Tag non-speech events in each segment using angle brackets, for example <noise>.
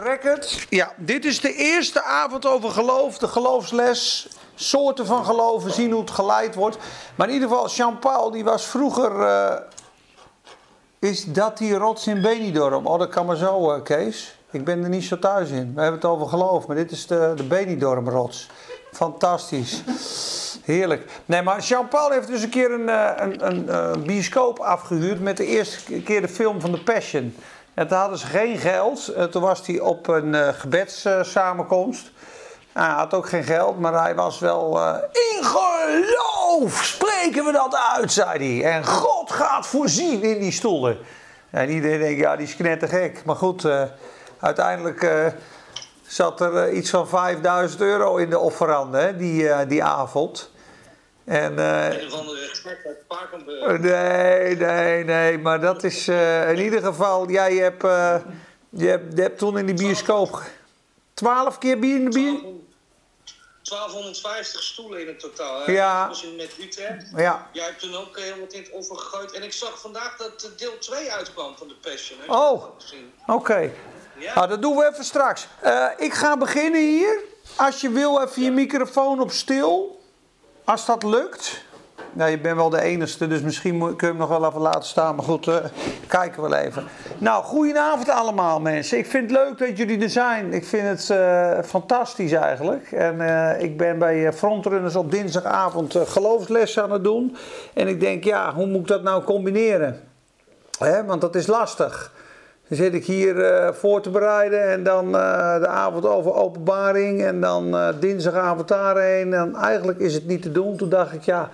Record. Ja, dit is de eerste avond over geloof, de geloofsles, soorten van geloven, zien hoe het geleid wordt. Maar in ieder geval, Jean-Paul, die was vroeger, eh, is dat die rots in Benidorm? Oh, dat kan maar zo, uh, Kees. Ik ben er niet zo thuis in. We hebben het over geloof, maar dit is de, de Benidorm rots. Fantastisch. Heerlijk. Nee, maar Jean-Paul heeft dus een keer een, uh, een, een, een bioscoop afgehuurd met de eerste keer de film van The Passion. En toen hadden ze geen geld. Eh, toen was hij op een uh, gebedssamenkomst. Nou, hij had ook geen geld, maar hij was wel. Uh, in geloof spreken we dat uit, zei hij. En God gaat voorzien in die stoelen. En iedereen denkt, ja, die is knettergek. Maar goed, uiteindelijk zat er iets van 5000 euro in de offerande hè, die, die avond. En, uh, een of andere respect uit Pakenburg. Nee, nee, nee. Maar dat is uh, in ieder geval... Jij hebt, uh, je, hebt, je hebt toen in die bioscoop... 12 keer bier in de bier... 1250 stoelen in het totaal. Hè? Ja. Met Utrecht. Ja. Jij hebt toen ook heel wat in het offer gegooid. En ik zag vandaag dat deel 2 uitkwam van de Passion. Hè? Oh, oké. Okay. Ja. Nou, dat doen we even straks. Ik ga beginnen hier. Als je wil, even je microfoon op stil. Als dat lukt. Nou, je bent wel de enige, dus misschien kun je hem nog wel even laten staan. Maar goed, uh, kijken we wel even. Nou, goedenavond allemaal mensen. Ik vind het leuk dat jullie er zijn. Ik vind het uh, fantastisch eigenlijk. En uh, ik ben bij Frontrunners op dinsdagavond geloofsles aan het doen. En ik denk, ja, hoe moet ik dat nou combineren? Hè, want dat is lastig. Dan zit ik hier uh, voor te bereiden en dan uh, de avond over openbaring en dan uh, dinsdagavond daarheen. En eigenlijk is het niet te doen. Toen dacht ik, ja,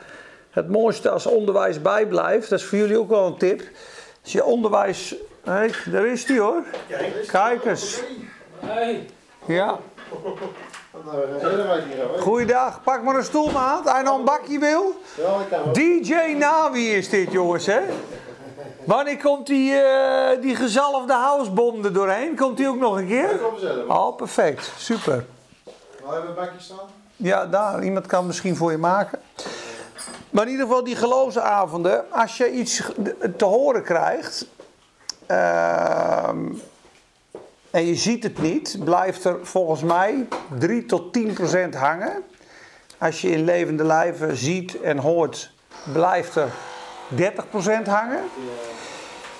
het mooiste als onderwijs bijblijft, dat is voor jullie ook wel een tip. Als je onderwijs, hey, daar is die hoor. Kijk eens. Ja. Goeiedag, pak maar een stoel maat. Hij nog een bakje wil. DJ Nawi is dit jongens hè. Wanneer komt die, uh, die gezalfde housebom er doorheen? Komt die ook nog een keer? Dat komt zelf. Oh, perfect. Super. Waar hebben we een bakje staan? Ja, daar. Iemand kan misschien voor je maken. Maar in ieder geval die geloofsavonden. Als je iets te horen krijgt... Uh, en je ziet het niet... blijft er volgens mij 3 tot 10 procent hangen. Als je in levende lijven ziet en hoort... blijft er 30% hangen.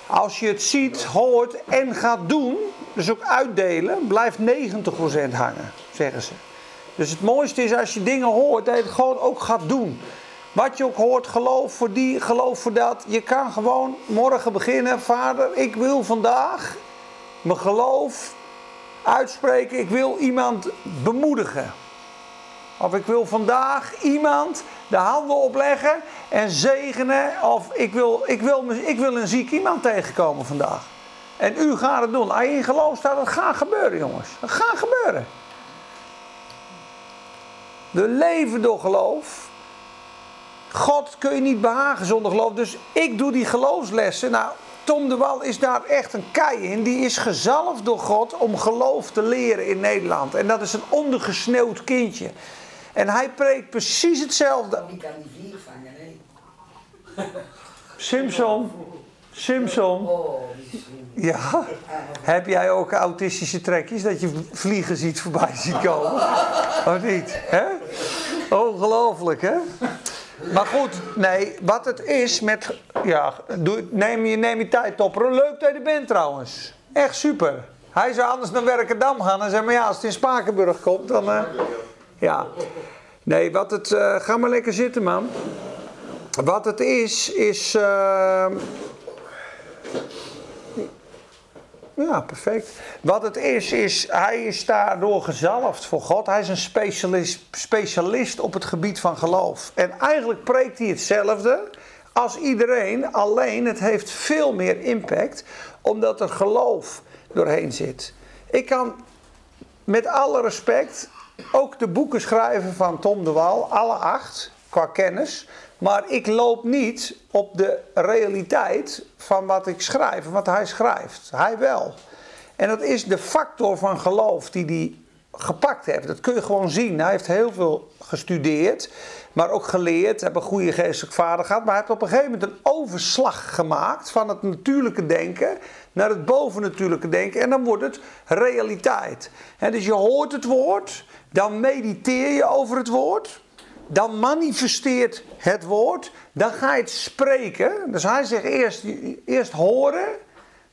Als je het ziet, hoort en gaat doen, dus ook uitdelen, blijft 90% hangen, zeggen ze. Dus het mooiste is als je dingen hoort, dat je het gewoon ook gaat doen. Wat je ook hoort, geloof voor die, geloof voor dat. Je kan gewoon morgen beginnen. Vader, ik wil vandaag mijn geloof uitspreken. Ik wil iemand bemoedigen. Of ik wil vandaag iemand de handen opleggen en zegenen. Of ik wil, ik wil, ik wil een ziek iemand tegenkomen vandaag. En u gaat het doen. Als je in geloof staat, dat gaat gebeuren, jongens. Dat gaat gebeuren. We leven door geloof. God kun je niet behagen zonder geloof. Dus ik doe die geloofslessen. Nou, Tom de Wal is daar echt een kei in. Die is gezalfd door God om geloof te leren in Nederland. En dat is een ondergesneeuwd kindje. En hij preekt precies hetzelfde. Die kan die vlieg vangen, nee. Simpson. Simpson. Oh, Ja. Heb jij ook autistische trekjes dat je vliegen ziet voorbij zien komen? Of niet? Hè? Ongelooflijk, hè? Maar goed, nee, wat het is met. Ja, doe, neem, je, neem je tijd topperen. Leuk dat je er bent trouwens. Echt super. Hij zou anders naar Werkendam gaan en zeggen: maar ja, als het in Spakenburg komt, dan. Uh, ja. Nee, wat het. Uh, ga maar lekker zitten, man. Wat het is, is. Uh, ja, perfect. Wat het is, is. Hij is daardoor gezalfd voor God. Hij is een specialist, specialist op het gebied van geloof. En eigenlijk preekt hij hetzelfde als iedereen. Alleen het heeft veel meer impact, omdat er geloof doorheen zit. Ik kan met alle respect ook de boeken schrijven van Tom de Waal, alle acht, qua kennis. Maar ik loop niet op de realiteit van wat ik schrijf, wat hij schrijft. Hij wel. En dat is de factor van geloof die hij gepakt heeft. Dat kun je gewoon zien. Hij heeft heel veel gestudeerd, maar ook geleerd. Hij een goede geestelijke vader gehad. Maar hij heeft op een gegeven moment een overslag gemaakt van het natuurlijke denken naar het bovennatuurlijke denken. En dan wordt het realiteit. Dus je hoort het woord, dan mediteer je over het woord. Dan manifesteert het woord, dan ga je het spreken. Dus hij zegt eerst, eerst horen,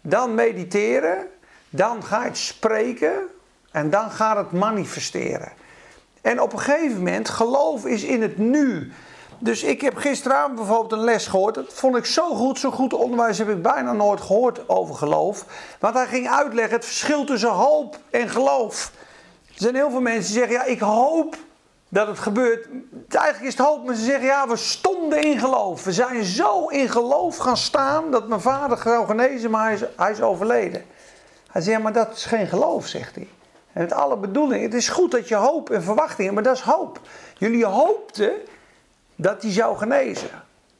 dan mediteren, dan ga je het spreken en dan gaat het manifesteren. En op een gegeven moment, geloof is in het nu. Dus ik heb gisteravond bijvoorbeeld een les gehoord. Dat vond ik zo goed, zo goed onderwijs heb ik bijna nooit gehoord over geloof. Want hij ging uitleggen het verschil tussen hoop en geloof. Er zijn heel veel mensen die zeggen, ja ik hoop dat het gebeurt. Eigenlijk is het hoop, maar ze zeggen, ja we stonden in geloof. We zijn zo in geloof gaan staan dat mijn vader zou genezen, maar hij is, hij is overleden. Hij zegt, ja maar dat is geen geloof, zegt hij. En met alle bedoelingen. Het is goed dat je hoop en verwachtingen, maar dat is hoop. Jullie hoopten dat hij zou genezen.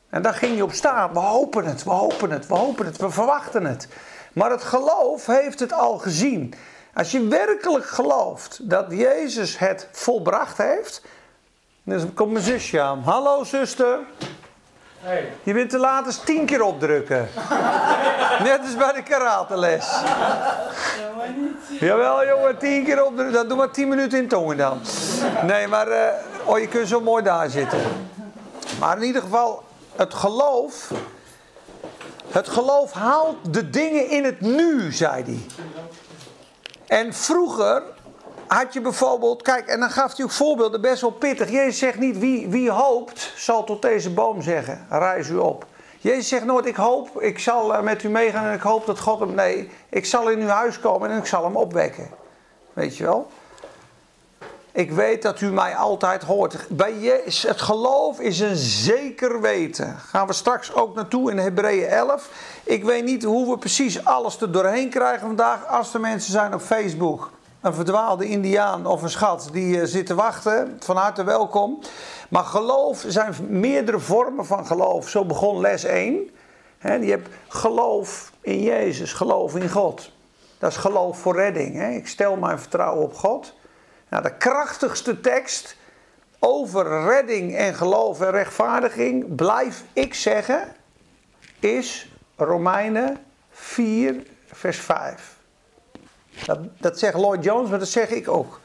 En daar ging je op staan. We hopen het, we hopen het, we hopen het, we verwachten het. Maar het geloof heeft het al gezien. Als je werkelijk gelooft dat Jezus het volbracht heeft. Dan komt mijn zusje aan. Hallo zuster. Hey. Je bent te laat eens tien keer opdrukken. <laughs> Net als bij de karateles. Jawel jongen, tien keer opdrukken. Dat doe maar tien minuten in tongen dan. Nee, maar oh, je kunt zo mooi daar zitten. Maar in ieder geval, het geloof. Het geloof haalt de dingen in het nu, zei hij. En vroeger had je bijvoorbeeld, kijk, en dan gaf hij ook voorbeelden best wel pittig. Jezus zegt niet wie, wie hoopt, zal tot deze boom zeggen: rijs u op. Jezus zegt nooit: ik hoop, ik zal eh, met u meegaan en ik hoop dat God hem. Nee, ik zal in uw huis komen en ik zal hem opwekken. Weet je wel? Ik weet dat u mij altijd hoort. Bij Jezus, het geloof is een zeker weten. Gaan we straks ook naartoe in Hebreeën 11. Ik weet niet hoe we precies alles er doorheen krijgen vandaag. Als er mensen zijn op Facebook, een verdwaalde Indiaan of een schat die uh, zit te wachten, van harte welkom. Maar geloof zijn meerdere vormen van geloof. Zo begon les 1. He, je hebt geloof in Jezus, geloof in God. Dat is geloof voor redding. Ik stel mijn vertrouwen op God. Nou, de krachtigste tekst over redding en geloof en rechtvaardiging, blijf ik zeggen, is Romeinen 4, vers 5. Dat, dat zegt Lloyd Jones, maar dat zeg ik ook.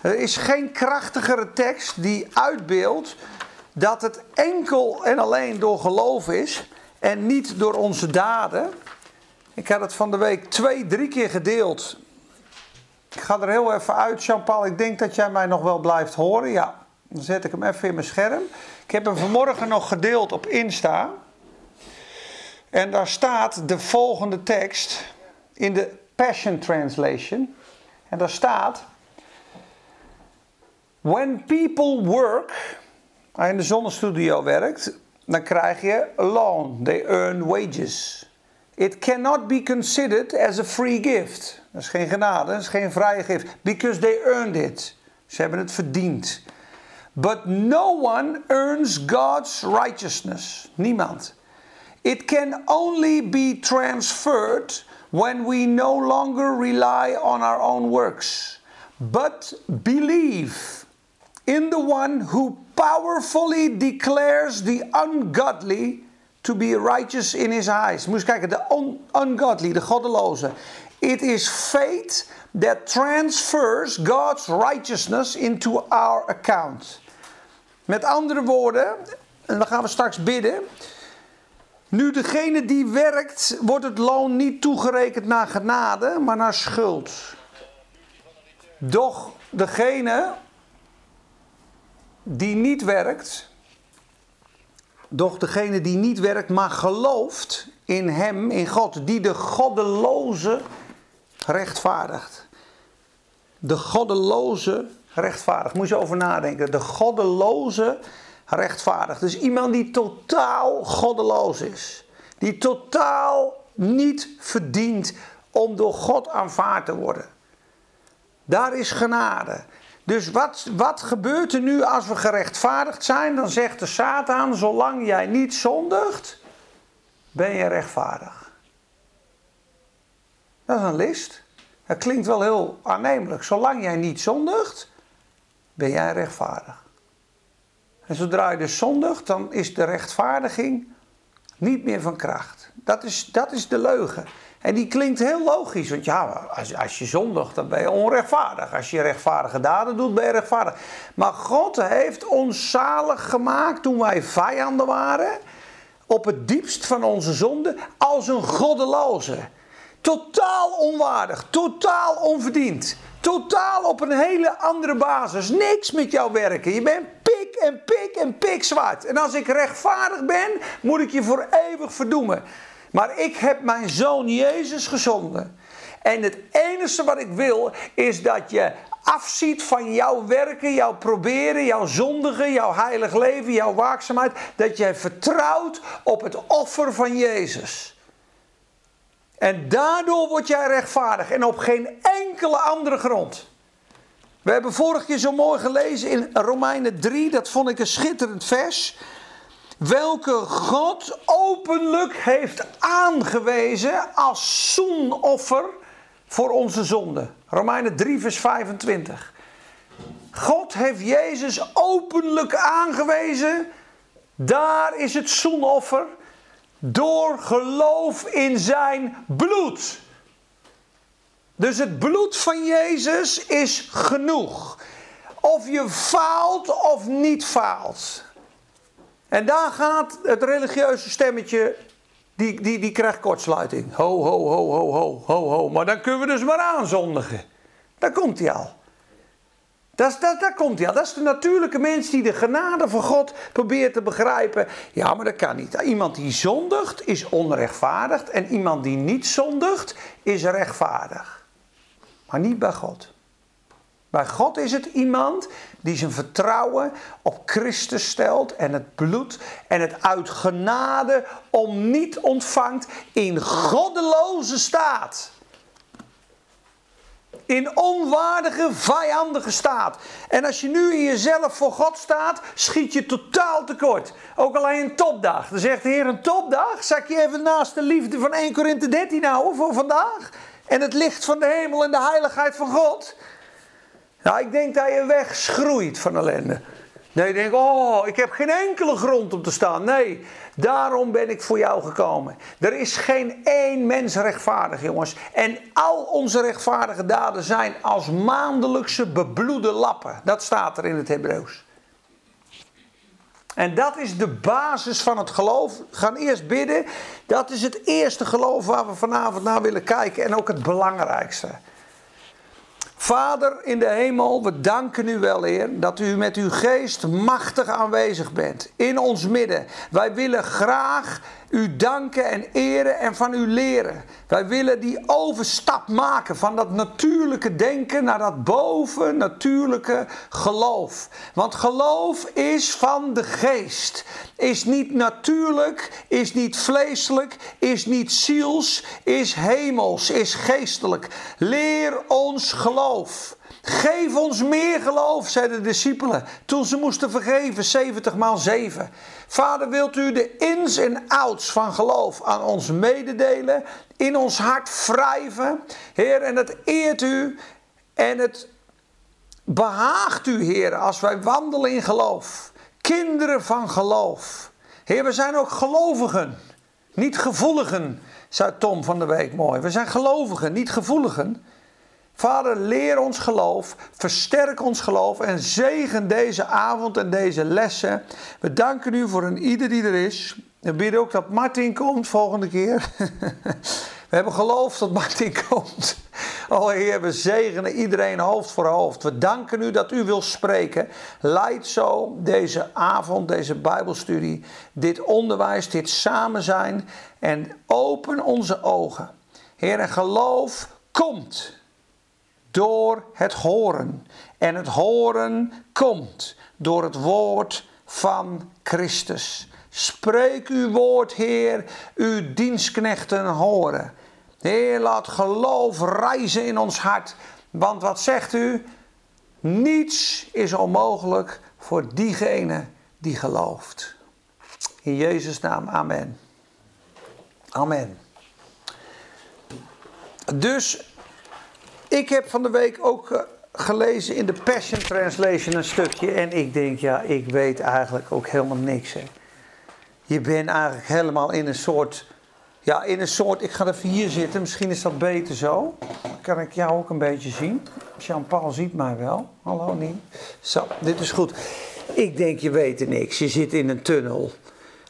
Er is geen krachtigere tekst die uitbeeldt dat het enkel en alleen door geloof is en niet door onze daden. Ik had het van de week twee, drie keer gedeeld ik ga er heel even uit, Jean-Paul. Ik denk dat jij mij nog wel blijft horen. Ja, dan zet ik hem even in mijn scherm. Ik heb hem vanmorgen nog gedeeld op Insta. En daar staat de volgende tekst in de Passion Translation. En daar staat: When people work, als je in de zonnestudio werkt, dan krijg je loon. They earn wages. It cannot be considered as a free gift. Dat is geen genade, dat is geen vrije gift. Because they earned it. Ze hebben het verdiend. But no one earns God's righteousness. Niemand. It can only be transferred when we no longer rely on our own works, but believe in the one who powerfully declares the ungodly to be righteous in his eyes. Moet je kijken, de un ungodly, de goddeloze. It is faith that transfers God's righteousness into our account. Met andere woorden, en dan gaan we straks bidden. Nu degene die werkt, wordt het loon niet toegerekend naar genade, maar naar schuld. Doch degene die niet werkt, doch degene die niet werkt, maar gelooft in hem, in God, die de goddeloze rechtvaardigt. De goddeloze rechtvaardigt. Moet je over nadenken. De goddeloze rechtvaardigt. Dus iemand die totaal goddeloos is. Die totaal niet verdient om door God aanvaard te worden. Daar is genade. Dus wat, wat gebeurt er nu als we gerechtvaardigd zijn? Dan zegt de Satan, zolang jij niet zondigt, ben je rechtvaardig. Dat is een list. Dat klinkt wel heel aannemelijk. Zolang jij niet zondigt, ben jij rechtvaardig. En zodra je dus zondigt, dan is de rechtvaardiging niet meer van kracht. Dat is, dat is de leugen. En die klinkt heel logisch, want ja, als, als je zondigt, dan ben je onrechtvaardig. Als je rechtvaardige daden doet, ben je rechtvaardig. Maar God heeft ons zalig gemaakt toen wij vijanden waren, op het diepst van onze zonde, als een goddeloze. Totaal onwaardig, totaal onverdiend. Totaal op een hele andere basis. Niks met jouw werken. Je bent pik en pik en pik zwart. En als ik rechtvaardig ben, moet ik je voor eeuwig verdoemen. Maar ik heb mijn zoon Jezus gezonden. En het enige wat ik wil is dat je afziet van jouw werken, jouw proberen, jouw zondigen, jouw heilig leven, jouw waakzaamheid. Dat jij vertrouwt op het offer van Jezus. En daardoor word jij rechtvaardig en op geen enkele andere grond. We hebben vorige keer zo mooi gelezen in Romeinen 3, dat vond ik een schitterend vers. Welke God openlijk heeft aangewezen als zoenoffer voor onze zonde. Romeinen 3, vers 25. God heeft Jezus openlijk aangewezen. Daar is het zoenoffer door geloof in zijn bloed. Dus het bloed van Jezus is genoeg. Of je faalt of niet faalt. En daar gaat het religieuze stemmetje, die, die, die krijgt kortsluiting. Ho, ho, ho, ho, ho, ho, ho. Maar dan kunnen we dus maar aanzondigen. Daar komt hij al. Dat, dat, daar komt hij al. Dat is de natuurlijke mens die de genade van God probeert te begrijpen. Ja, maar dat kan niet. Iemand die zondigt is onrechtvaardig. En iemand die niet zondigt is rechtvaardig. Maar niet bij God. Bij God is het iemand die zijn vertrouwen op Christus stelt en het bloed en het uit genade om niet ontvangt in goddeloze staat. In onwaardige, vijandige staat. En als je nu in jezelf voor God staat, schiet je totaal tekort. Ook alleen een topdag. Dan zegt de Heer een topdag. Zak je even naast de liefde van 1 Korinthe 13 houden voor vandaag. En het licht van de hemel en de heiligheid van God. Nou, ik denk dat je wegschroeit van ellende. Nee, je denkt, oh, ik heb geen enkele grond om te staan. Nee, daarom ben ik voor jou gekomen. Er is geen één mens rechtvaardig, jongens. En al onze rechtvaardige daden zijn als maandelijkse bebloede lappen. Dat staat er in het Hebreeuws. En dat is de basis van het geloof. Gaan eerst bidden. Dat is het eerste geloof waar we vanavond naar willen kijken. En ook het belangrijkste. Vader in de hemel, we danken u wel, Heer, dat u met uw geest machtig aanwezig bent in ons midden. Wij willen graag u danken en eren en van u leren. Wij willen die overstap maken van dat natuurlijke denken naar dat bovennatuurlijke geloof. Want geloof is van de geest. Is niet natuurlijk, is niet vleeselijk, is niet ziels, is hemels, is geestelijk. Leer ons geloof. Geef ons meer geloof, zeiden de discipelen toen ze moesten vergeven, 70 maal 7. Vader, wilt u de ins en outs van geloof aan ons mededelen, in ons hart wrijven, Heer, en het eert u en het behaagt u, Heer, als wij wandelen in geloof. Kinderen van geloof. Heer, we zijn ook gelovigen, niet gevoeligen, zei Tom van de Week mooi. We zijn gelovigen, niet gevoeligen. Vader, leer ons geloof, versterk ons geloof en zegen deze avond en deze lessen. We danken u voor een ieder die er is. We bidden ook dat Martin komt volgende keer. <laughs> We hebben geloof dat Martin komt. Oh Heer, we zegenen iedereen hoofd voor hoofd. We danken u dat u wil spreken. Leid zo deze avond, deze Bijbelstudie, dit onderwijs, dit samen zijn en open onze ogen. Heer, en geloof komt door het horen. En het horen komt door het woord van Christus. Spreek uw woord, Heer, uw dienstknechten horen. Heer, laat geloof reizen in ons hart. Want wat zegt u? Niets is onmogelijk voor diegene die gelooft. In Jezus' naam, amen. Amen. Dus ik heb van de week ook eh, gelezen in de Passion Translation een stukje. En ik denk, ja, ik weet eigenlijk ook helemaal niks. Hè. Je bent eigenlijk helemaal in een soort. Ja, in een soort. Ik ga even hier zitten, misschien is dat beter zo. Dan kan ik jou ook een beetje zien. Jean-Paul ziet mij wel. Hallo, niet. Zo, dit is goed. Ik denk, je weet er niks. Je zit in een tunnel.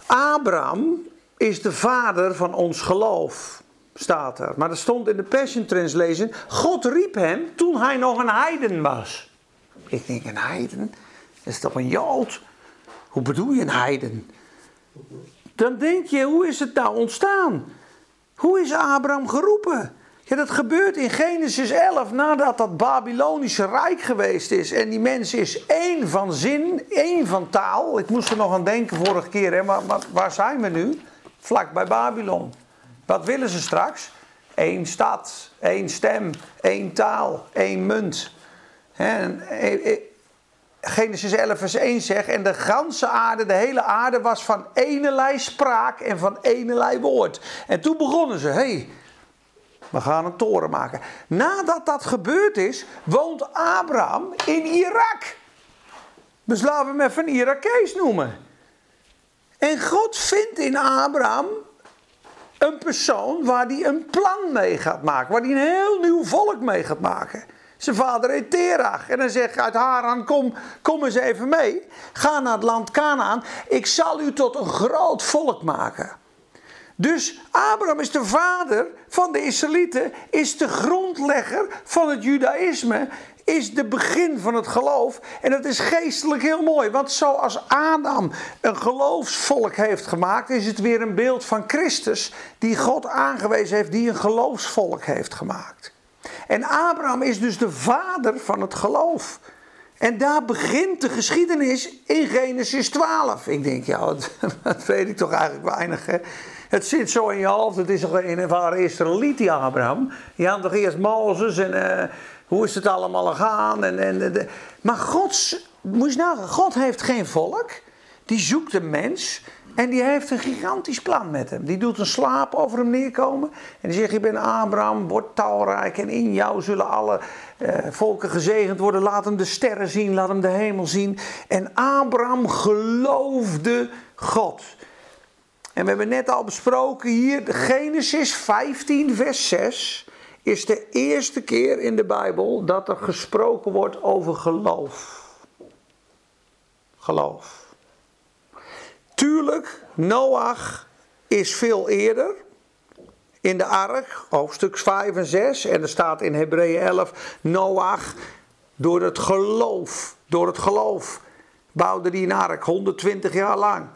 Abraham is de vader van ons geloof, staat er. Maar er stond in de Passion Translation: God riep hem toen hij nog een heiden was. Ik denk, een heiden? Is toch een jood? Hoe bedoel je een heiden? Dan denk je, hoe is het nou ontstaan? Hoe is Abraham geroepen? Ja, dat gebeurt in Genesis 11 nadat dat Babylonische rijk geweest is. En die mens is één van zin, één van taal. Ik moest er nog aan denken vorige keer, hè, maar, maar waar zijn we nu? Vlak bij Babylon. Wat willen ze straks? Eén stad, één stem, één taal, één munt. En, eh, eh, Genesis 11 vers 1 zegt, en de ganse aarde, de hele aarde was van enelei spraak en van enelei woord. En toen begonnen ze, hey, we gaan een toren maken. Nadat dat gebeurd is, woont Abraham in Irak. Dus laten we hem even een Irakees noemen. En God vindt in Abraham een persoon waar hij een plan mee gaat maken. Waar hij een heel nieuw volk mee gaat maken. Zijn vader heet Terach. En dan zegt uit Haran, kom, kom eens even mee. Ga naar het land Canaan. Ik zal u tot een groot volk maken. Dus Abraham is de vader van de Israëlieten, is de grondlegger van het Judaïsme, is de begin van het geloof. En dat is geestelijk heel mooi, want zoals Adam een geloofsvolk heeft gemaakt, is het weer een beeld van Christus die God aangewezen heeft, die een geloofsvolk heeft gemaakt. En Abraham is dus de vader van het geloof. En daar begint de geschiedenis in Genesis 12. Ik denk, ja, <laughs> dat, weet ik toch eigenlijk weinig. Hè? Het zit zo in je hoofd. Het is toch een ware Israëliet, die Abraham. Je had toch eerst Mozes en uh, hoe is het allemaal gegaan? En, en, de, maar God, moet je nagaan, God heeft geen volk. Die zoekt een mens. En die heeft een gigantisch plan met hem. Die doet een slaap over hem neerkomen. En die zegt: Je bent Abraham, word talrijk. En in jou zullen alle uh, volken gezegend worden. Laat hem de sterren zien, laat hem de hemel zien. En Abraham geloofde God. En we hebben net al besproken hier, Genesis 15, vers 6 is de eerste keer in de Bijbel dat er gesproken wordt over geloof. Geloof. Tuurlijk, Noach is veel eerder in de ark, hoofdstuk 5 en 6. En er staat in Hebreeën 11, Noach door het geloof, door het geloof bouwde die een ark 120 jaar lang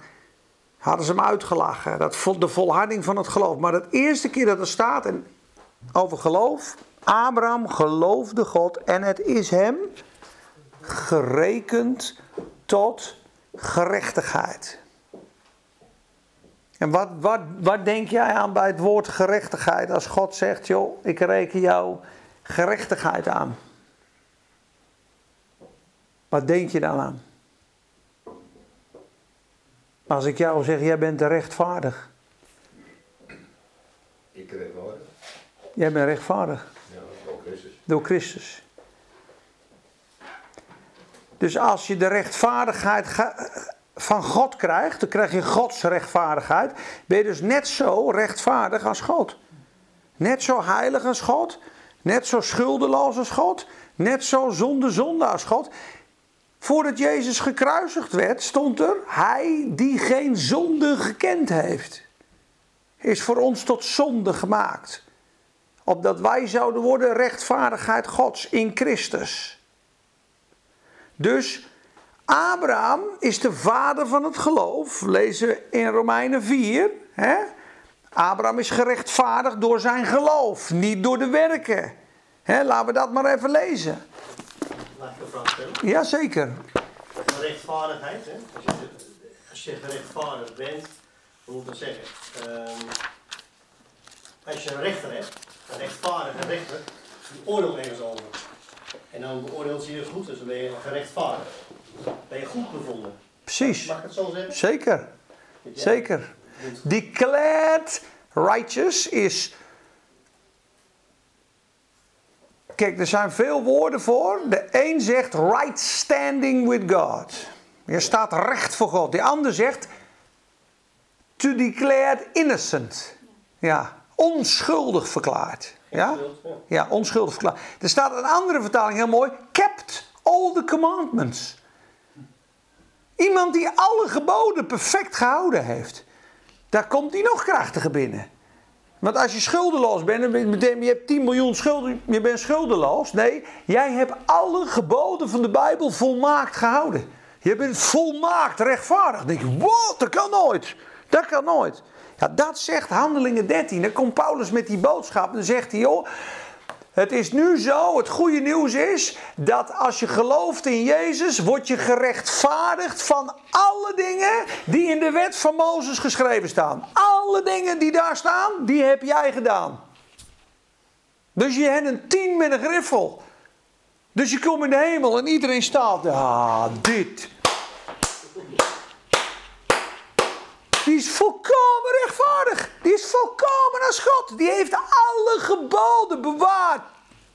hadden ze hem uitgelachen. Dat, de volharding van het geloof. Maar het eerste keer dat er staat en over geloof. Abraham geloofde God en het is hem gerekend tot gerechtigheid. En wat, wat, wat denk jij aan bij het woord gerechtigheid als God zegt, joh, ik reken jou gerechtigheid aan? Wat denk je dan aan? Als ik jou zeg, jij bent rechtvaardig. Ik rechtvaardig. Jij bent rechtvaardig. Ja, door Christus. Door Christus. Dus als je de rechtvaardigheid van God krijgt, dan krijg je Gods rechtvaardigheid. Ben je dus net zo rechtvaardig als God. Net zo heilig als God. Net zo schuldeloos als God. Net zo zonder zonde als God. Voordat Jezus gekruisigd werd, stond er: Hij die geen zonde gekend heeft, is voor ons tot zonde gemaakt. Opdat wij zouden worden rechtvaardigheid Gods in Christus. Dus Abraham is de vader van het geloof. Lezen we in Romeinen 4. Hè? Abraham is gerechtvaardigd door zijn geloof, niet door de werken. Hè, laten we dat maar even lezen. Mag ik een vraag stellen? Jazeker. Rechtvaardigheid, hè? Als, je, als je gerechtvaardigd bent, hoe moet ik dat zeggen? Um, als je een rechter hebt, een rechtvaardige rechter, die oordeelt ergens over. En dan beoordeelt ze je goed, dus dan ben je gerechtvaardigd. Ben je goed bevonden. Precies. Mag ik het zo zeggen? Zeker. Zeker. Declared righteous is kijk, er zijn veel woorden voor. De een zegt right standing with God. Je staat recht voor God. De ander zegt to declared innocent. Ja, onschuldig verklaard. Ja? Ja. Onschuldig verklaard. Er staat een andere vertaling heel mooi. Kept all the commandments. Iemand die alle geboden perfect gehouden heeft. Daar komt hij nog krachtiger binnen. Want als je schuldeloos bent, meteen, je hebt 10 miljoen schulden, je bent schuldeloos. Nee, jij hebt alle geboden van de Bijbel volmaakt gehouden. Je bent volmaakt rechtvaardig. Dan denk je, wat, dat kan nooit. Dat kan nooit. Dat zegt Handelingen 13. Dan komt Paulus met die boodschap en dan zegt hij, joh, het is nu zo, het goede nieuws is dat als je gelooft in Jezus, word je gerechtvaardigd van alle dingen die in de wet van Mozes geschreven staan. Alle dingen die daar staan, die heb jij gedaan. Dus je hebt een tien met een griffel. Dus je komt in de hemel en iedereen staat, ah, dit. Die is volkomen rechtvaardig. Die is volkomen als God. Die heeft alle geboden bewaard.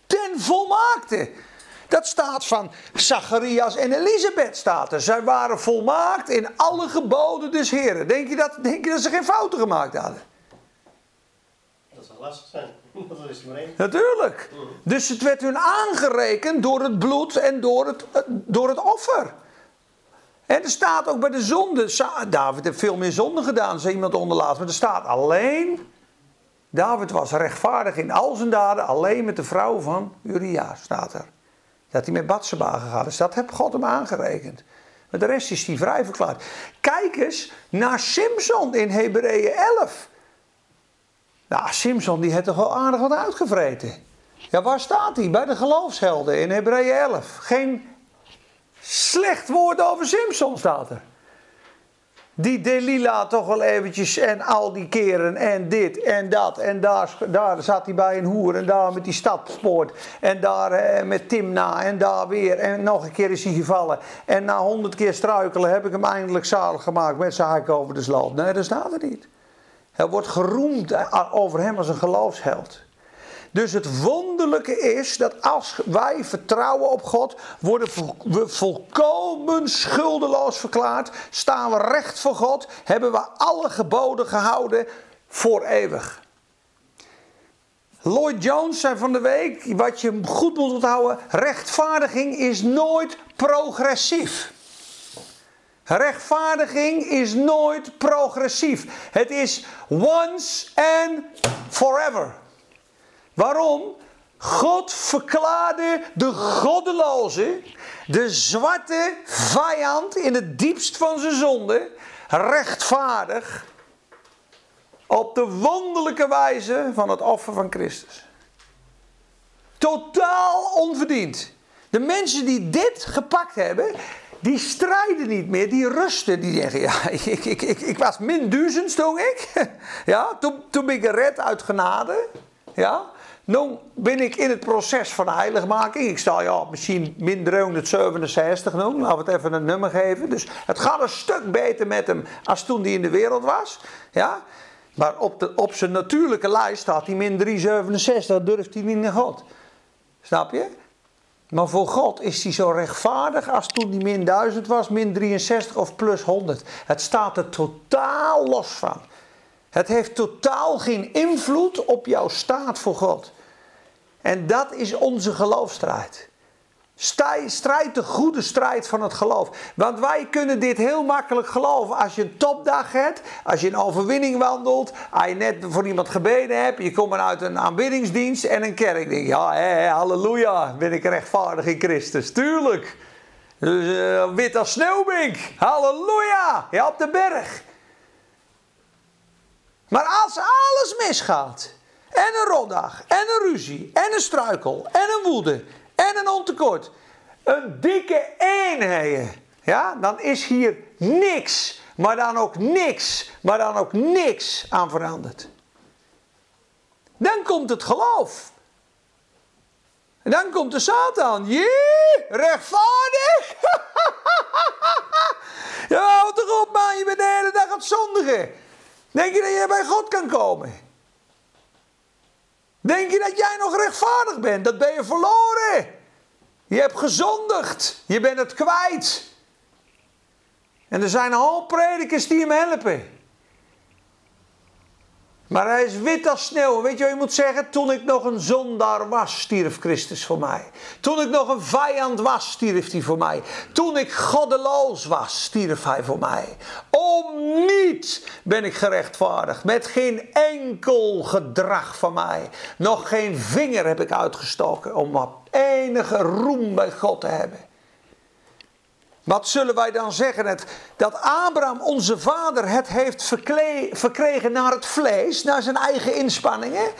Ten volmaakte. Dat staat van Zacharias en Elisabeth staat er. Zij waren volmaakt in alle geboden des Heren. Denk je dat, denk je dat ze geen fouten gemaakt hadden? Dat zou lastig zijn. <laughs> Dat is maar één. Natuurlijk. Dus het werd hun aangerekend door het bloed en door het, door het offer. En er staat ook bij de zonde. David heeft veel meer zonden gedaan, zei iemand onderlaat. Maar er staat alleen. David was rechtvaardig in al zijn daden. Alleen met de vrouw van Uria staat er. Dat hij met Batseba gegaan is. Dat heeft God hem aangerekend. Maar de rest is hij vrij verklaard. Kijk eens naar Simson in Hebreeën 11. Nou, Simson die heeft toch wel aardig wat uitgevreten. Ja, waar staat hij? Bij de geloofshelden in Hebreeën 11. Geen slecht woord over Simson staat er. Die Delila toch wel eventjes en al die keren en dit en dat. En daar, daar zat hij bij een hoer en daar met die stadspoort. En daar eh, met Timna en daar weer. En nog een keer is hij gevallen. En na honderd keer struikelen heb ik hem eindelijk zalig gemaakt met zijn haak over de sloot. Nee, dat staat er niet. Er wordt geroemd over hem als een geloofsheld. Dus het wonderlijke is dat als wij vertrouwen op God, worden we volkomen schuldeloos verklaard. Staan we recht voor God, hebben we alle geboden gehouden voor eeuwig. Lloyd Jones zei van de week, wat je goed moet onthouden, rechtvaardiging is nooit progressief. Rechtvaardiging is nooit progressief. Het is once and forever. Waarom? God verklaarde de goddeloze, de zwarte vijand in het diepst van zijn zonde, rechtvaardig op de wonderlijke wijze van het offer van Christus. Totaal onverdiend. De mensen die dit gepakt hebben, die strijden niet meer, die rusten. Die zeggen, ja, <laughs> ik, ik, ik, ik was min duizend toen ik. <laughs> Ja, toen, toen ben ik gered uit genade. Ja, nu ben ik in het proces van heiligmaking. Ik sta ja, misschien min 367 nu. Laten we het even een nummer geven. Dus het gaat een stuk beter met hem als toen hij in de wereld was. Ja? Maar op, de, op zijn natuurlijke lijst staat hij min 367. Durft hij niet naar God. Snap je? Maar voor God is hij zo rechtvaardig als toen hij min 1000 was, min 63 of plus 100. Het staat er totaal los van. Het heeft totaal geen invloed op jouw staat voor God. En dat is onze geloofstrijd. Strijd de goede strijd van het geloof. Want wij kunnen dit heel makkelijk geloven. Als je een topdag hebt, als je een overwinning wandelt, als je net voor iemand gebeden hebt, je komt uit een aanbiddingsdienst en een kerk. Denk ja, hè, halleluja, ben ik rechtvaardig in Christus. Tuurlijk. Dus, eh, wit als sneeuwbink. Halleluja. Ja, op de berg. Maar als alles misgaat, en een rotdag, en een ruzie, en een struikel, en een woede, en een ontekort, een dikke eenheden, ja, dan is hier niks, maar dan ook niks, maar dan ook niks aan veranderd. Dan komt het geloof. En dan komt de Satan. Jee, rechtvaardig. <laughs> ja, houd toch op man, je bent de hele dag aan het zondigen. Denk je dat je bij God kan komen? Denk je dat jij nog rechtvaardig bent? Dat ben je verloren. Je hebt gezondigd. Je bent het kwijt. En er zijn een hoop predikers die hem helpen. Maar hij is wit als sneeuw. Weet je wat je moet zeggen? Toen ik nog een zondaar was, stierf Christus voor mij. Toen ik nog een vijand was, stierf hij voor mij. Toen ik goddeloos was, stierf hij voor mij. Om niet ben ik gerechtvaardigd. Met geen enkel gedrag van mij. Nog geen vinger heb ik uitgestoken om enige roem bij God te hebben. Wat zullen wij dan zeggen? Het, dat Abraham, onze vader, het heeft verkregen naar het vlees, naar zijn eigen inspanningen.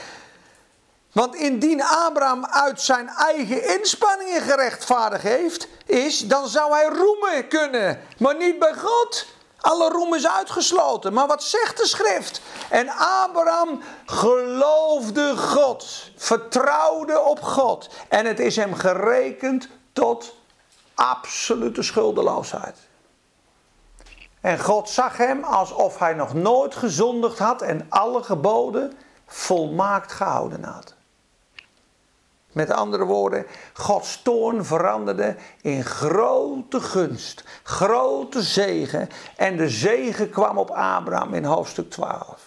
Want indien Abraham uit zijn eigen inspanningen gerechtvaardigd heeft, is, dan zou hij roemen kunnen, maar niet bij God. Alle roem is uitgesloten. Maar wat zegt de schrift? En Abraham geloofde God, vertrouwde op God. En het is hem gerekend tot absolute schuldeloosheid. En God zag hem alsof hij nog nooit gezondigd had en alle geboden volmaakt gehouden had. Met andere woorden, Gods toorn veranderde in grote gunst, grote zegen. En de zegen kwam op Abraham in hoofdstuk 12.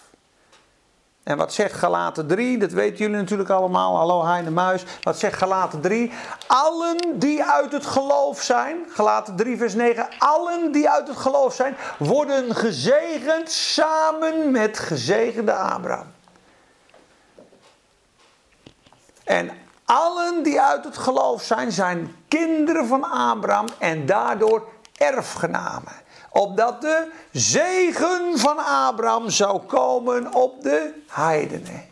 En wat zegt Galaten 3? Dat weten jullie natuurlijk allemaal. Hallo Heine Muis. Wat zegt Galaten 3? Allen die uit het geloof zijn. Galaten 3 vers 9. Allen die uit het geloof zijn. Worden gezegend samen met gezegende Abraham. En allen die uit het geloof zijn. Zijn kinderen van Abraham. En daardoor erfgenamen opdat de zegen van Abraham zou komen op de heidenen.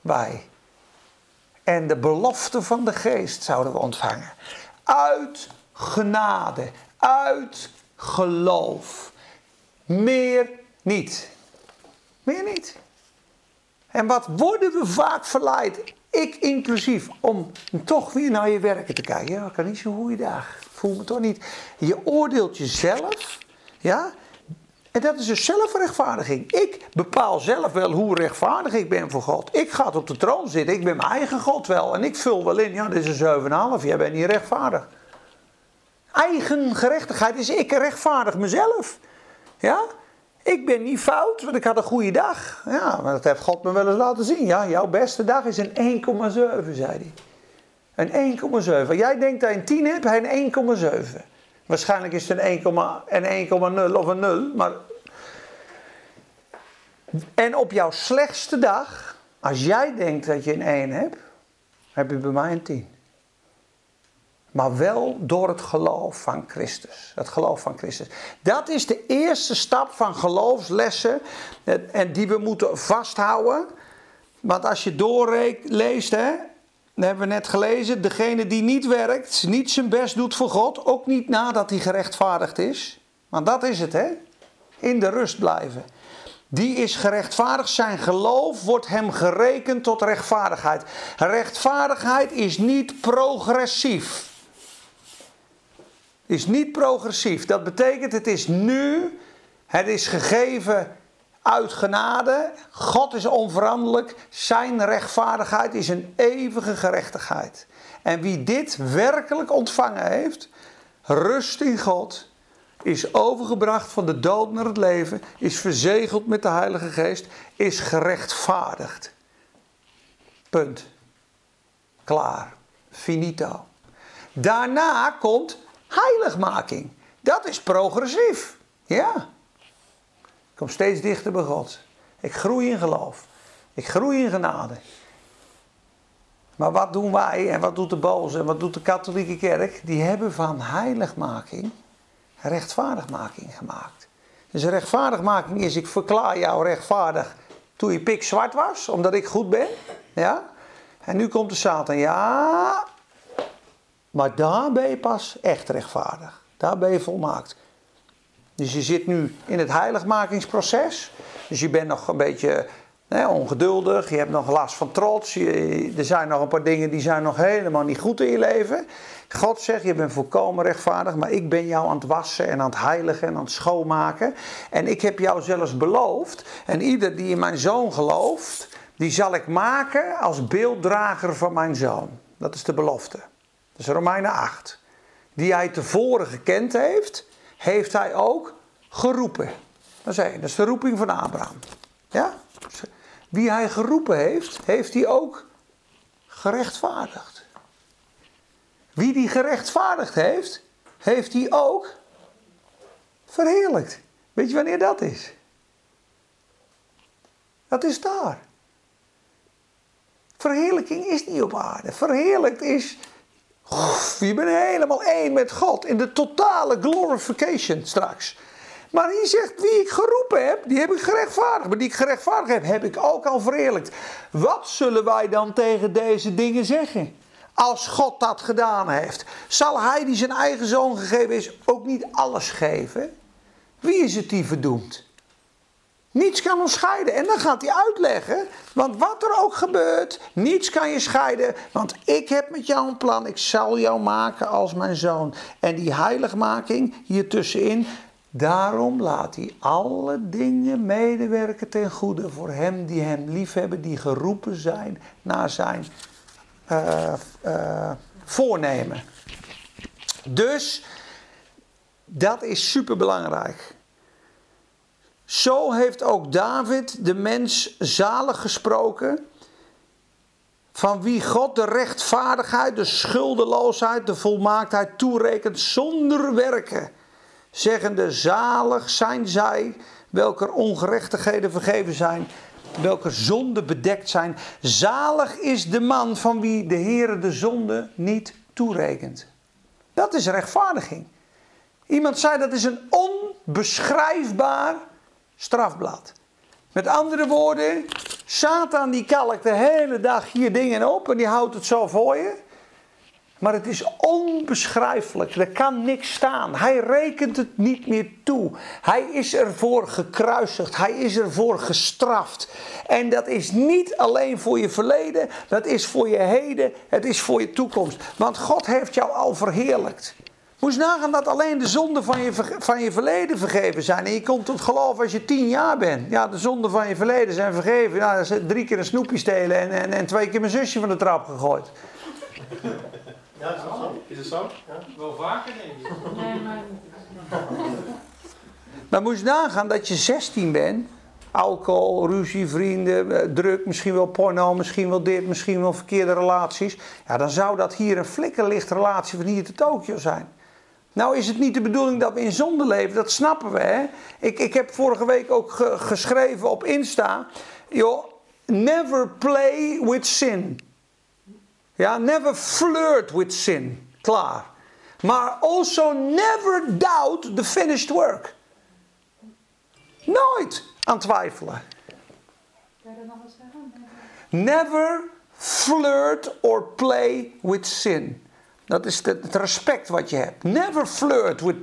Wij. En de belofte van de geest zouden we ontvangen. Uit genade, uit geloof. Meer niet. Meer niet. En wat worden we vaak verleid, ik inclusief, om toch weer naar je werken te kijken. Ja, ik kan niet zo goede dag. Voel me toch niet. Je oordeelt jezelf ja? En dat is dus zelfrechtvaardiging. Ik bepaal zelf wel hoe rechtvaardig ik ben voor God. Ik ga op de troon zitten, ik ben mijn eigen God wel. En ik vul wel in, ja, dit is een 7,5, jij bent niet rechtvaardig. Eigen gerechtigheid is ik rechtvaardig mezelf. Ja? Ik ben niet fout, want ik had een goede dag. Ja, maar dat heeft God me wel eens laten zien. Ja, jouw beste dag is een 1,7, zei hij. Een 1,7. Jij denkt dat je een 10 hebt, hij een 1,7. Waarschijnlijk is het een 1,0 of een 0, maar. En op jouw slechtste dag, als jij denkt dat je een 1 hebt, heb je bij mij een 10. Maar wel door het geloof van Christus. Het geloof van Christus. Dat is de eerste stap van geloofslessen. En die we moeten vasthouden. Want als je doorleest, hè, dat hebben we net gelezen. Degene die niet werkt, niet zijn best doet voor God, ook niet nadat hij gerechtvaardigd is. Want dat is het, hè? In de rust blijven. Die is gerechtvaardigd. Zijn geloof wordt hem gerekend tot rechtvaardigheid. Rechtvaardigheid is niet progressief. Is niet progressief. Dat betekent het is nu. Het is gegeven uit genade. God is onveranderlijk. Zijn rechtvaardigheid is een eeuwige gerechtigheid. En wie dit werkelijk ontvangen heeft, rust in God, is overgebracht van de dood naar het leven, is verzegeld met de Heilige Geest, is gerechtvaardigd. Punt. Klaar. Finito. Daarna komt heiligmaking. Dat is progressief. Ja. Ik kom steeds dichter bij God. Ik groei in geloof. Ik groei in genade. Maar wat doen wij en wat doet de boze en wat doet de katholieke kerk? Die hebben van heiligmaking rechtvaardigmaking gemaakt. Dus rechtvaardigmaking is, ik verklaar jou rechtvaardig toen je pik zwart was, omdat ik goed ben. Ja? En nu komt de Satan, ja, maar daar ben je pas echt rechtvaardig. Daar ben je volmaakt. Dus je zit nu in het heiligmakingsproces. Dus je bent nog een beetje hè, ongeduldig. Je hebt nog last van trots. Er zijn nog een paar dingen die zijn nog helemaal niet goed in je leven. God zegt, je bent volkomen rechtvaardig. Maar ik ben jou aan het wassen en aan het heiligen en aan het schoonmaken. En ik heb jou zelfs beloofd. En ieder die in mijn zoon gelooft, die zal ik maken als beelddrager van mijn zoon. Dat is de belofte. Dat is Romeinen 8. Die hij tevoren gekend heeft, heeft hij ook geroepen. Dat is de roeping van Abraham. Ja? Wie hij geroepen heeft, heeft hij ook gerechtvaardigd. Wie die gerechtvaardigd heeft, heeft hij ook verheerlijkt. Weet je wanneer dat is? Dat is daar. Verheerlijking is niet op aarde. Verheerlijkt is. Je bent helemaal één met God in de totale glorification straks. Maar hij zegt, wie ik geroepen heb, die heb ik gerechtvaardigd. Maar die ik gerechtvaardigd heb, heb ik ook al verheerlijkt. Wat zullen wij dan tegen deze dingen zeggen? Als God dat gedaan heeft, zal hij die zijn eigen zoon gegeven is ook niet alles geven? Wie is het die verdoemt? Niets kan ons scheiden. En dan gaat hij uitleggen, want wat er ook gebeurt, niets kan je scheiden. Want ik heb met jou een plan, ik zal jou maken als mijn zoon. En die heiligmaking hier tussenin, daarom laat hij alle dingen medewerken ten goede voor hem die hem liefhebben, die geroepen zijn naar zijn uh, uh, voornemen. Dus dat is super belangrijk. Zo heeft ook David de mens zalig gesproken, van wie God de rechtvaardigheid, de schuldeloosheid, de volmaaktheid toerekent zonder werken, zeggende zalig zijn zij, welke ongerechtigheden vergeven zijn, welke zonden bedekt zijn. Zalig is de man van wie de Heer de zonde niet toerekent. Dat is rechtvaardiging. Iemand zei dat is een onbeschrijfbaar strafblad. Met andere woorden, Satan die kalkt de hele dag hier dingen op en die houdt het zo voor je. Maar het is onbeschrijfelijk. Er kan niks staan. Hij rekent het niet meer toe. Hij is ervoor gekruisigd. Hij is ervoor gestraft. En dat is niet alleen voor je verleden. Dat is voor je heden. Het is voor je toekomst. Want God heeft jou al verheerlijkt. Moest nagaan dat alleen de zonden van je, van je verleden vergeven zijn. En je komt tot geloof als je tien jaar bent. Ja, de zonden van je verleden zijn vergeven. Ja, dat is drie keer een snoepje stelen en, en, en twee keer mijn zusje van de trap gegooid. Ja, is dat zo? Is het zo? Ja. Wel vaker denk ik. Nee, maar Maar moest nagaan dat je 16 bent. Alcohol, ruzie, vrienden, eh, druk, misschien wel porno, misschien wel dit, misschien wel verkeerde relaties. Ja, dan zou dat hier een flikkerlicht relatie van hier te Tokio zijn. Nou is het niet de bedoeling dat we in zonde leven, dat snappen we. Hè? Ik, ik heb vorige week ook ge- geschreven op Insta. Joh, never play with sin. Ja, never flirt with sin. Klaar. Maar also never doubt the finished work. Nooit aan twijfelen. Never flirt or play with sin. Dat is het respect wat je hebt. Never flirt with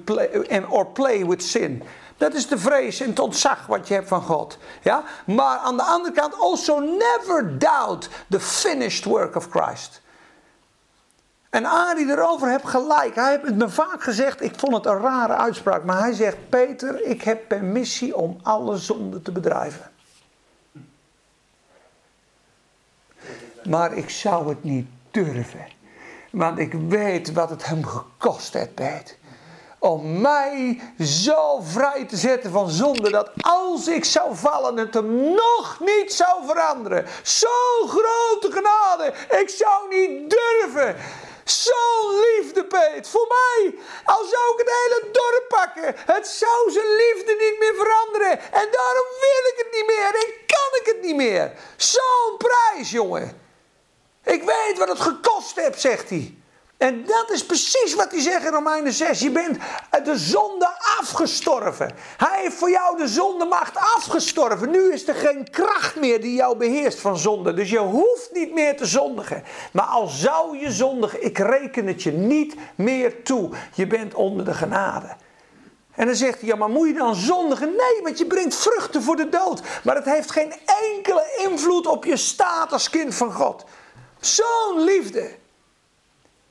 and- or play with sin. Dat is de vrees en het ontzag wat je hebt van God. Ja? Maar aan de andere kant, also never doubt the finished work of Christ. En Arie erover heeft gelijk. Hij heeft me vaak gezegd. Ik vond het een rare uitspraak. Maar hij zegt: Peter, ik heb permissie om alle zonden te bedrijven. Maar ik zou het niet durven. Want ik weet wat het hem gekost heeft, Peter. Om mij zo vrij te zetten van zonde dat als ik zou vallen het hem nog niet zou veranderen. Zo'n grote genade. Ik zou niet durven. Zo'n liefde, Peet. Voor mij. Al zou ik het hele dorp pakken. Het zou zijn liefde niet meer veranderen. En daarom wil ik het niet meer. En kan ik het niet meer. Zo'n prijs, jongen. Ik weet wat het gekost heeft, zegt hij. En dat is precies wat hij zegt in Romeinen 6. Je bent de zonde afgestorven. Hij heeft voor jou de zondemacht afgestorven. Nu is er geen kracht meer die jou beheerst van zonde. Dus je hoeft niet meer te zondigen. Maar al zou je zondigen, ik reken het je niet meer toe. Je bent onder de genade. En dan zegt hij, ja, maar moet je dan zondigen? Nee, want je brengt vruchten voor de dood. Maar het heeft geen enkele invloed op je staat als kind van God. Zo'n liefde.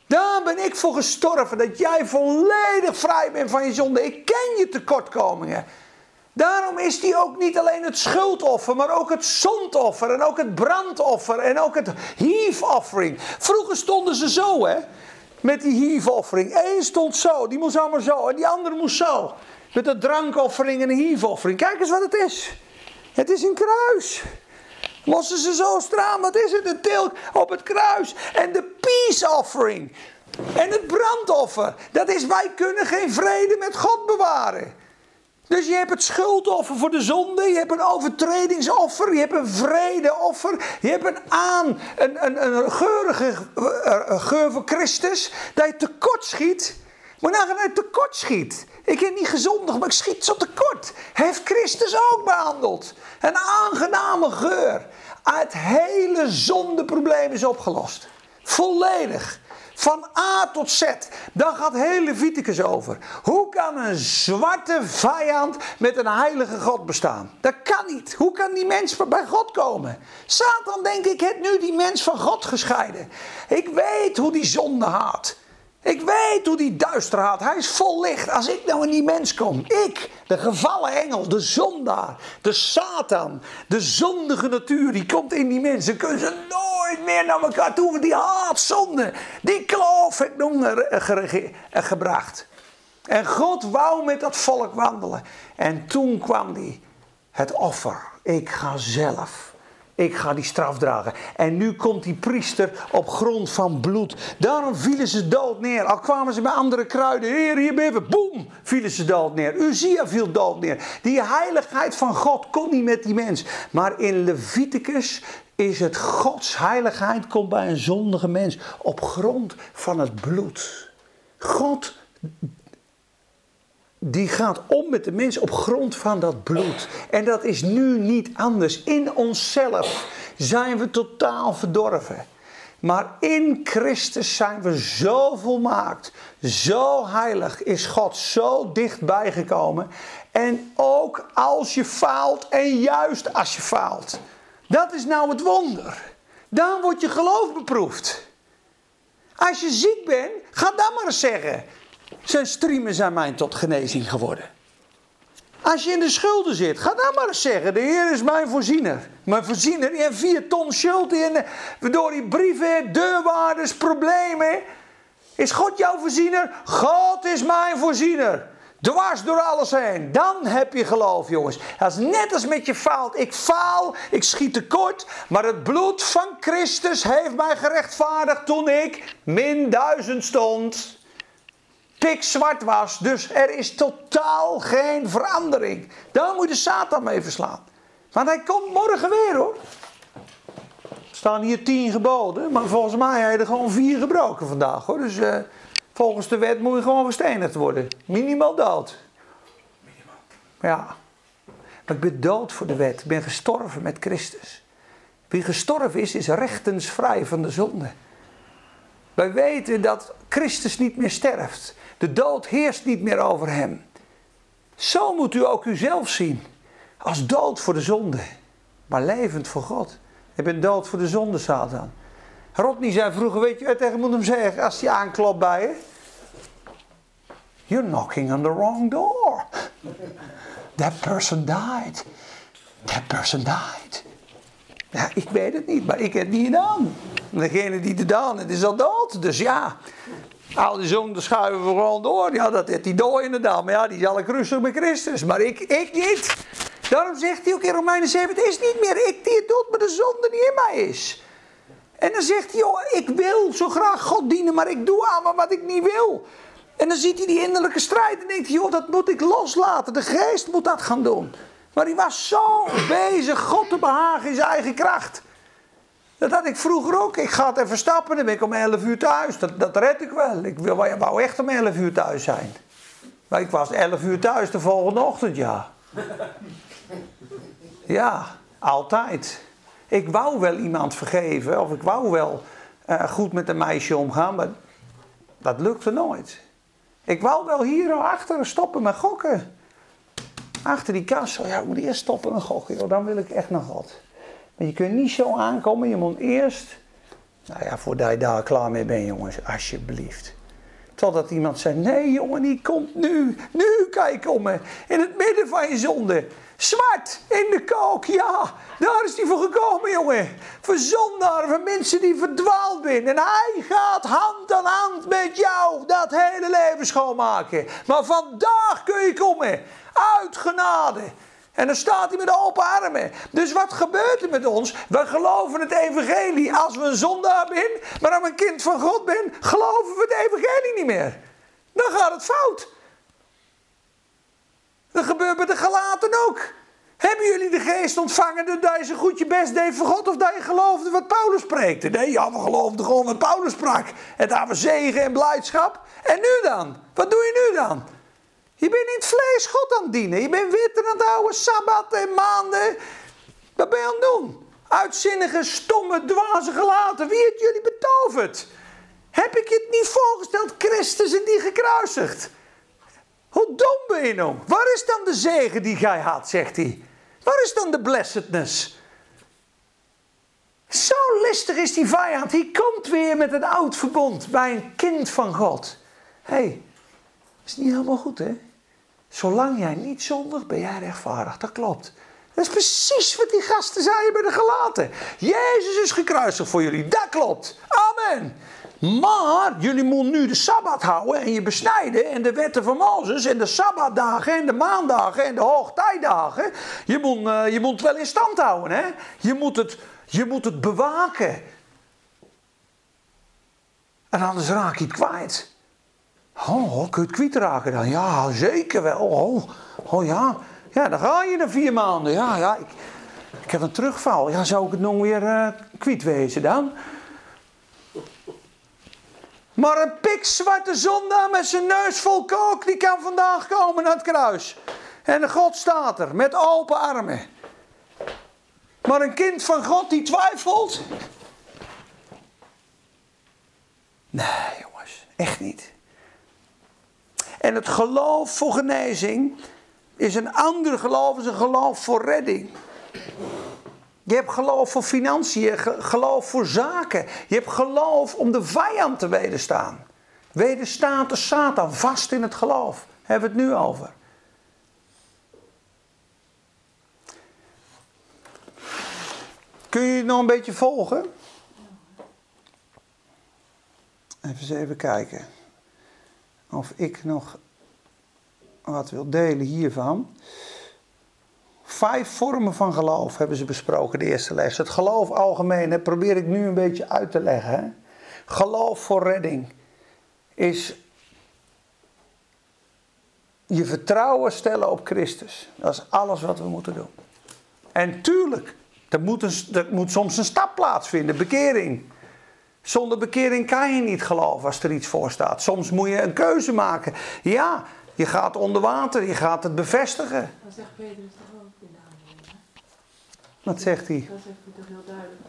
Daar ben ik voor gestorven, dat jij volledig vrij bent van je zonde. Ik ken je tekortkomingen. Daarom is die ook niet alleen het schuldoffer, maar ook het zondoffer en ook het brandoffer en ook het heave-offering. Vroeger stonden ze zo, hè, met die heave-offering. Eén stond zo, die moest allemaal zo en die andere moest zo. Met de drankoffering en de heave-offering. Kijk eens wat het is. Het is een kruis. Lossen ze zo stram, wat is het? Een til op het kruis. En de peace offering. En het brandoffer. Dat is, wij kunnen geen vrede met God bewaren. Dus je hebt het schuldoffer voor de zonde, je hebt een overtredingsoffer, je hebt een vredeoffer, je hebt een aan, een, een, geurige een geur voor Christus, dat je tekort schiet. Maar nou je tekort schiet. Ik heb niet gezondig, maar ik schiet zo tekort. Heeft Christus ook behandeld. Een aangename geur. Het hele zondeprobleem is opgelost. Volledig. Van A tot Z. Daar gaat heel Leviticus over. Hoe kan een zwarte vijand met een heilige God bestaan? Dat kan niet. Hoe kan die mens bij God komen? Satan, denk ik, heeft nu die mens van God gescheiden. Ik weet hoe die zonde haat. Ik weet hoe die duister haat. Hij is vol licht. Als ik nou in die mens kom. Ik, de gevallen engel, de zondaar, de Satan, de zondige natuur, die komt in die mensen. Kunnen ze nooit meer naar elkaar toe. Die haat zonde. Die kloof heeft nog gebracht. En God wou met dat volk wandelen. En toen kwam die, het offer. Ik ga zelf ik ga die straf dragen. En nu komt die priester op grond van bloed. Daarom vielen ze dood neer. Al kwamen ze bij andere kruiden. Heer, hier ben je. Boem, vielen ze dood neer. Uzia viel dood neer. Die heiligheid van God kon niet met die mens. Maar in Leviticus is het Gods heiligheid komt bij een zondige mens op grond van het bloed. God die gaat om met de mens op grond van dat bloed. En dat is nu niet anders. In onszelf zijn we totaal verdorven. Maar in Christus zijn we zo volmaakt, zo heilig, is God zo dichtbij gekomen. En ook als je faalt en juist als je faalt. Dat is nou het wonder. Dan wordt je geloof beproefd. Als je ziek bent, ga dan maar eens zeggen. Zijn streamen zijn mij tot genezing geworden. Als je in de schulden zit, ga dan maar eens zeggen: De Heer is mijn voorziener. Mijn voorziener, heeft vier ton schuld in. Door die brieven, deurwaarders, problemen. Is God jouw voorziener? God is mijn voorziener. Dwars door alles heen. Dan heb je geloof, jongens. Dat is net als met je faalt. Ik faal, ik schiet tekort. Maar het bloed van Christus heeft mij gerechtvaardigd toen ik min duizend stond pikzwart was. Dus er is totaal geen verandering. Daar moet de Satan mee verslaan. Want hij komt morgen weer hoor. Er staan hier tien geboden, maar volgens mij heb je er gewoon vier gebroken vandaag hoor. Dus uh, volgens de wet moet je gewoon gestenigd worden. Minimaal dood. Ja. Maar ik ben dood voor de wet. Ik ben gestorven met Christus. Wie gestorven is, is rechtensvrij van de zonde. Wij weten dat Christus niet meer sterft. De dood heerst niet meer over hem. Zo moet u ook uzelf zien. Als dood voor de zonde, maar levend voor God. Ik ben dood voor de zonde, Satan. Rodney zei vroeger, weet je tegen moet hem zeggen als hij aanklopt bij je? You're knocking on the wrong door. That person died. That person died. Ja, ik weet het niet, maar ik heb het niet gedaan. Degene die het gedaan heeft, is al dood. Dus ja, al die zonden schuiven we gewoon door. Ja, dat heeft hij door inderdaad. Maar ja, die is al rustig met Christus. Maar ik, ik niet. Daarom zegt hij ook in Romeinen 7, het is niet meer ik die het doet, maar de zonde die in mij is. En dan zegt hij, joh, ik wil zo graag God dienen, maar ik doe aan wat ik niet wil. En dan ziet hij die innerlijke strijd en denkt hij, joh, dat moet ik loslaten. De geest moet dat gaan doen. Maar hij was zo bezig God te behagen in zijn eigen kracht. Dat had ik vroeger ook. Ik ga het even stappen, dan ben ik om 11 uur thuis. Dat, dat red ik wel. Ik wou echt om 11 uur thuis zijn. Maar ik was 11 uur thuis de volgende ochtend, ja. Ja, altijd. Ik wou wel iemand vergeven, of ik wou wel uh, goed met een meisje omgaan, maar dat lukte nooit. Ik wou wel hier achter stoppen met gokken. Achter die kast, ja, ik moet eerst stoppen met gokken, joh, dan wil ik echt naar God. Maar je kunt niet zo aankomen, je moet eerst, nou ja, voordat je daar klaar mee bent, jongens, alsjeblieft. Totdat iemand zei, nee jongen, die komt nu. Nu kan je komen. In het midden van je zonde. Zwart in de kook, ja. Daar is hij voor gekomen, jongen. Voor zondaar, voor mensen die verdwaald zijn. En hij gaat hand aan hand met jou dat hele leven schoonmaken. Maar vandaag kun je komen. Uit genade. En dan staat hij met open armen. Dus wat gebeurt er met ons? We geloven het evangelie als we een zondaar zijn. Maar als we een kind van God zijn, geloven we het evangelie niet meer. Dan gaat het fout. Dat gebeurt met de gelaten ook. Hebben jullie de geest ontvangen doordat je zo goed je best deed voor God of dat je geloofde wat Paulus spreekte? Nee, ja, we geloofden gewoon wat Paulus sprak. En daar we zegen en blijdschap. En nu dan? Wat doe je nu dan? Je bent in het vlees God aan het dienen. Je bent wit aan het houden, sabbat en maanden. Wat ben je aan het doen? Uitzinnige, stomme, dwaze gelaten. Wie heeft jullie betoverd? Heb ik je het niet voorgesteld, Christus en die gekruisigd? Hoe dom ben je nou? Waar is dan de zegen die gij had, zegt hij. Waar is dan de blessedness? Zo listig is die vijand. Die komt weer met een oud verbond bij een kind van God. Hé, hey, is niet helemaal goed hè? Zolang jij niet zondigt, ben jij rechtvaardig. Dat klopt. Dat is precies wat die gasten zeiden bij de gelaten. Jezus is gekruisigd voor jullie. Dat klopt. Amen. Maar jullie moeten nu de Sabbat houden en je besnijden en de wetten van Mozes en de Sabbatdagen en de maandagen en de hoogtijdagen. Je moet, uh, je moet wel in stand houden, hè? Je moet het, je moet het bewaken. En anders raak je het kwijt. Oh, kun je het kwijt raken dan? Ja, zeker wel. Oh, oh ja. Ja, dan ga je na vier maanden. Ja, ja. Ik, ik heb een terugval. Ja, zou ik het nog weer uh, kwijt wezen dan? Maar een pikzwarte zondaar met zijn neus vol kook, die kan vandaag komen naar het kruis. En God staat er met open armen. Maar een kind van God die twijfelt. Nee, jongens, echt niet. En het geloof voor genezing is een ander geloof, is een geloof voor redding. Je hebt geloof voor financiën, geloof voor zaken. Je hebt geloof om de vijand te wederstaan. Wederstaat de Satan vast in het geloof. Hebben we het nu over. Kun je het nog een beetje volgen? Even eens even kijken. Of ik nog wat wil delen hiervan. Vijf vormen van geloof hebben ze besproken, de eerste les. Het geloof algemeen, dat probeer ik nu een beetje uit te leggen. Geloof voor redding is je vertrouwen stellen op Christus. Dat is alles wat we moeten doen. En tuurlijk, er moet, er moet soms een stap plaatsvinden, bekering. Zonder bekering kan je niet geloven als er iets voor staat. Soms moet je een keuze maken. Ja, je gaat onder water, je gaat het bevestigen. Dat zegt Petrus toch ook in de. Wat zegt hij? Dat zegt hij toch heel duidelijk.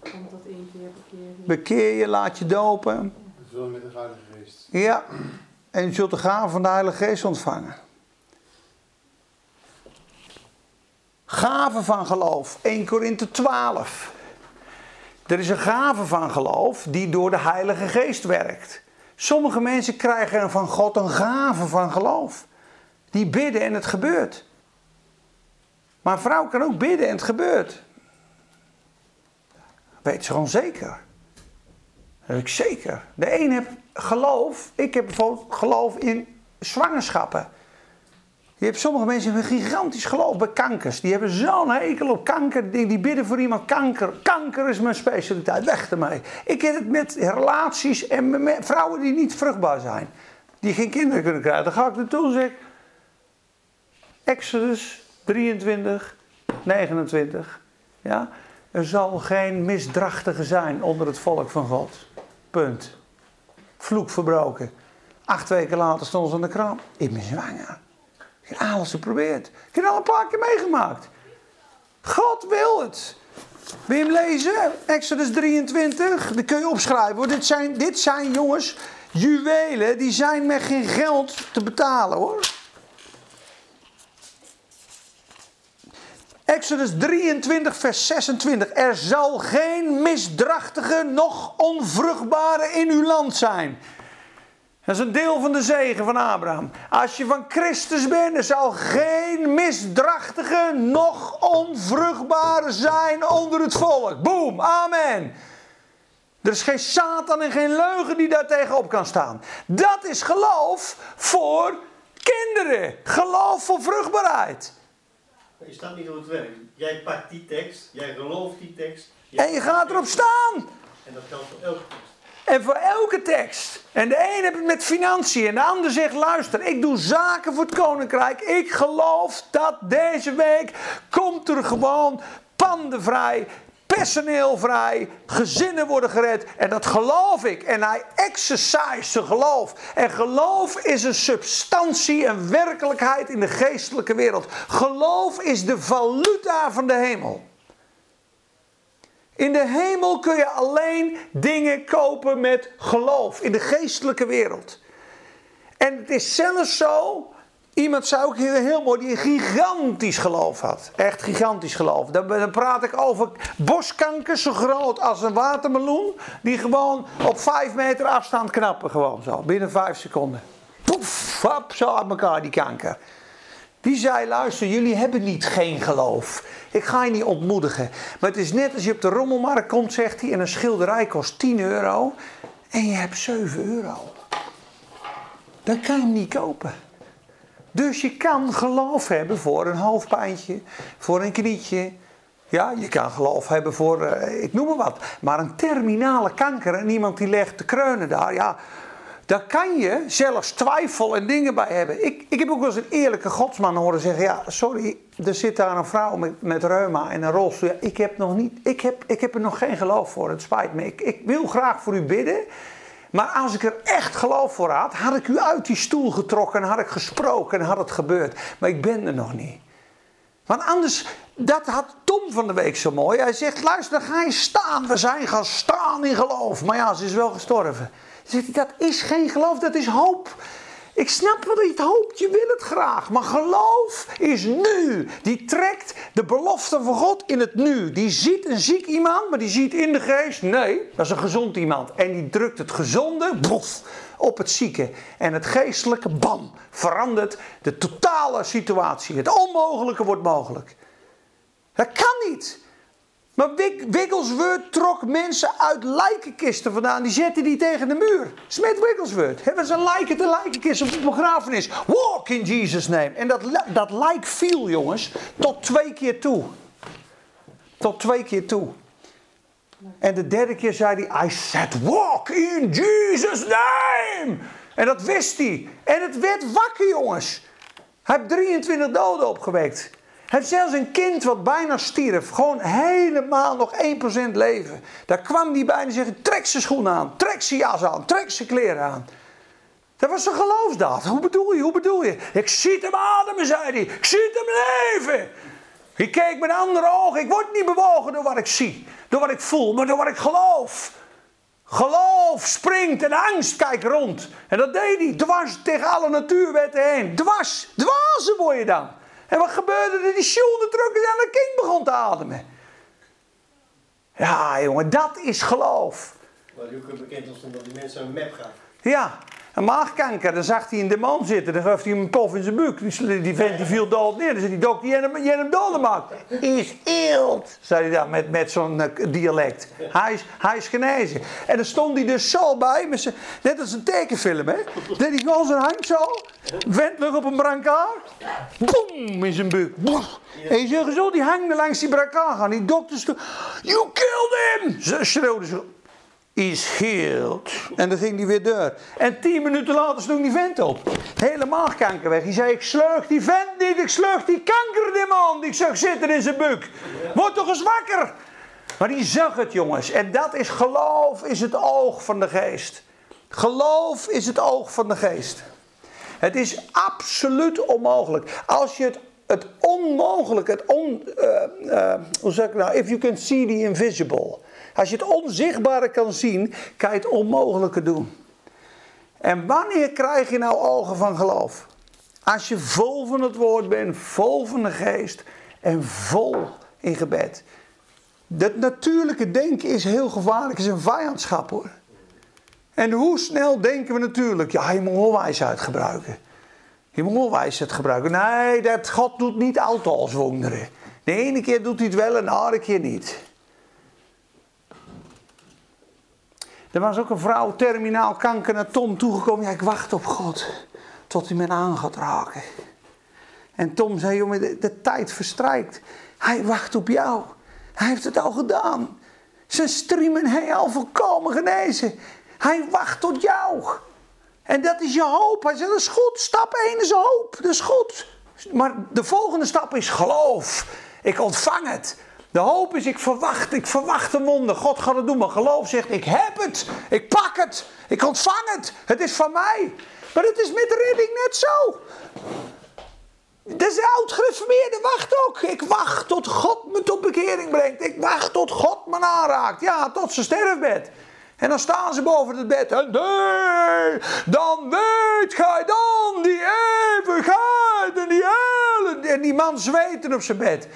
Komt dat één keer, bekeer je. Bekeer je, laat je dopen. Vul met de Heilige Geest. Ja, en je zult de gave van de Heilige Geest ontvangen. Gave van geloof, 1 Korinthe 12. Er is een gave van geloof die door de Heilige Geest werkt. Sommige mensen krijgen van God een gave van geloof. Die bidden en het gebeurt. Maar een vrouw kan ook bidden en het gebeurt. Weet ze gewoon zeker. Dat heb ik zeker. De een heeft geloof. Ik heb bijvoorbeeld geloof in zwangerschappen. Je hebt sommige mensen met gigantisch geloof bij kankers. Die hebben zo'n hekel op kanker. Die, die bidden voor iemand kanker. Kanker is mijn specialiteit. Weg ermee. Ik heb het met relaties en vrouwen die niet vruchtbaar zijn. Die geen kinderen kunnen krijgen. Dan ga ik naartoe zeg Exodus 23, 29. Ja? Er zal geen misdrachtige zijn onder het volk van God. Punt. Vloek verbroken. Acht weken later stonden ze aan de kraan. Ik ben zwanger. Heb alles geprobeerd. Ik heb al een paar keer meegemaakt. God wil het. Wil je hem lezen? Exodus 23. Dat kun je opschrijven. Hoor. Dit, zijn, dit zijn jongens juwelen. Die zijn met geen geld te betalen hoor. Exodus 23, vers 26. Er zal geen misdrachtige, noch onvruchtbare in uw land zijn. Dat is een deel van de zegen van Abraham. Als je van Christus bent, er zal geen misdrachtige, nog onvruchtbare zijn onder het volk. Boom, amen. Er is geen Satan en geen leugen die daar tegenop kan staan. Dat is geloof voor kinderen. Geloof voor vruchtbaarheid. Je staat niet hoe het werkt. Jij pakt die tekst, jij gelooft die tekst. En je gaat erop staan. En dat geldt voor elke tekst. En voor elke tekst. En de een heeft het met financiën. En de ander zegt: luister, ik doe zaken voor het koninkrijk. Ik geloof dat deze week komt er gewoon panden vrij. Personeel vrij, gezinnen worden gered en dat geloof ik. En hij exercise zijn geloof. En geloof is een substantie, een werkelijkheid in de geestelijke wereld. Geloof is de valuta van de hemel. In de hemel kun je alleen dingen kopen met geloof. In de geestelijke wereld. En het is zelfs zo. Iemand zei ook heel, heel mooi die een gigantisch geloof had. Echt gigantisch geloof. Dan, dan praat ik over boskanker zo groot als een watermeloen. Die gewoon op vijf meter afstand knappen. Gewoon zo. Binnen vijf seconden. Poef, hap, zo aan elkaar die kanker. Die zei, luister, jullie hebben niet geen geloof. Ik ga je niet ontmoedigen. Maar het is net als je op de rommelmarkt komt, zegt hij, en een schilderij kost 10 euro. En je hebt 7 euro. Dan kan je hem niet kopen. Dus je kan geloof hebben voor een hoofdpijntje, voor een knietje. Ja, je kan geloof hebben voor, eh, ik noem maar wat. Maar een terminale kanker en iemand die legt de kreunen daar, ja... Daar kan je zelfs twijfel en dingen bij hebben. Ik, ik heb ook wel eens een eerlijke godsman horen zeggen: Ja, sorry, er zit daar een vrouw met, met reuma en een rolstoel. Ik, heb nog niet, ik, heb, ik heb er nog geen geloof voor, het spijt me. Ik, ik wil graag voor u bidden. Maar als ik er echt geloof voor had, had ik u uit die stoel getrokken en had ik gesproken en had het gebeurd. Maar ik ben er nog niet. Want anders, dat had Tom van de week zo mooi. Hij zegt: Luister, ga je staan. We zijn gaan staan in geloof. Maar ja, ze is wel gestorven. Zegt hij, dat is geen geloof, dat is hoop. Ik snap wel dat je hoopt, je wil het graag. Maar geloof is nu. Die trekt de belofte van God in het nu. Die ziet een ziek iemand, maar die ziet in de geest, nee, dat is een gezond iemand. En die drukt het gezonde, op het zieke. En het geestelijke, bam, verandert de totale situatie. Het onmogelijke wordt mogelijk. Dat kan niet. Maar Wigglesworth trok mensen uit lijkenkisten vandaan. Die zette die tegen de muur. Smith Wigglesworth. Hebben ze een lijken de lijkenkist op begrafenis. Walk in Jesus' name. En dat, dat lijk viel, jongens, tot twee keer toe. Tot twee keer toe. En de derde keer zei hij, I said walk in Jesus' name. En dat wist hij. En het werd wakker, jongens. Hij heeft 23 doden opgewekt. Heeft zelfs een kind wat bijna stierf. Gewoon helemaal nog 1% leven. Daar kwam hij bij en zei: trek zijn schoenen aan. Trek zijn jas aan. Trek zijn kleren aan. Dat was een geloofsdaad. Hoe bedoel je? Hoe bedoel je? Ik zie hem ademen, zei hij. Ik zie hem leven. Ik keek met andere ogen. Ik word niet bewogen door wat ik zie. Door wat ik voel. Maar door wat ik geloof. Geloof springt en angst kijkt rond. En dat deed hij. Dwars tegen alle natuurwetten heen. Dwars. Dwazen word je dan. En wat gebeurde er? Die schoenen trokken en dat kind begon te ademen. Ja, jongen, dat is geloof. Waar u ook bekend was omdat die mensen een map gaven. Ja, een maagkanker. Dan zag hij een demon zitten. Dan gaf hij hem een pof in zijn buik. Die, vent die viel dood neer. Dan zei die dokter, je hebt hem, doodgemaakt. Is ild, zei hij dan met, met zo'n uh, dialect. Hij is, hij is genezen. En dan stond hij dus zo bij. Net als een tekenfilm, hè. Deed hij gewoon zijn hand zo. Vent lag op een brancard. Boom, in zijn buik. En je zegt zo, die hangde langs die brancard gaan. Die dokters, you killed him! Schreeuwden ze is healed. En dan ging hij weer door. En tien minuten later stond die vent op. Hele maagkanker weg. Die zei, ik sleug die vent niet, ik sleug die kankerdemon. Die ik zag zitten in zijn buik. Word toch eens wakker. Maar die zag het jongens. En dat is geloof, is het oog van de geest. Geloof is het oog van de geest. Het is absoluut onmogelijk. Als je het, het onmogelijk, het on, uh, uh, hoe zeg ik nou, if you can see the invisible. Als je het onzichtbare kan zien, kan je het onmogelijke doen. En wanneer krijg je nou ogen van geloof? Als je vol van het woord bent, vol van de geest en vol in gebed. Dat natuurlijke denken is heel gevaarlijk, is een vijandschap hoor. En hoe snel denken we natuurlijk, ja, je moet wel wijsheid gebruiken. Je moet wel wijsheid gebruiken. Nee, dat God doet niet altijd als wonderen. De ene keer doet hij het wel en de andere keer niet. Er was ook een vrouw, terminaal kanker, naar Tom toegekomen. Ja, ik wacht op God tot hij me aan gaat raken. En Tom zei, jongen, de, tijd verstrijkt. Hij wacht op jou. Hij heeft het al gedaan. Zijn streamen hij al volkomen genezen. Hij wacht tot jou. En dat is je hoop. Hij zegt, dat is goed. Stap 1 is hoop. Dat is goed. Maar de volgende stap is geloof. Ik ontvang het. De hoop is, ik verwacht, ik verwacht een wonder. God gaat het doen. Maar geloof zegt, ik heb het. Ik pak het. Ik ontvang het. Het is van mij. Maar het is met de redding net zo. De oud-gereformeerde wacht ook. Ik wacht tot God me tot bekering brengt. Ik wacht tot God me aanraakt. Ja, tot zijn sterfbed. En dan staan ze boven het bed. En dan weet gij dan die eeuwigheid en die hele... En die man zweten op zijn bed.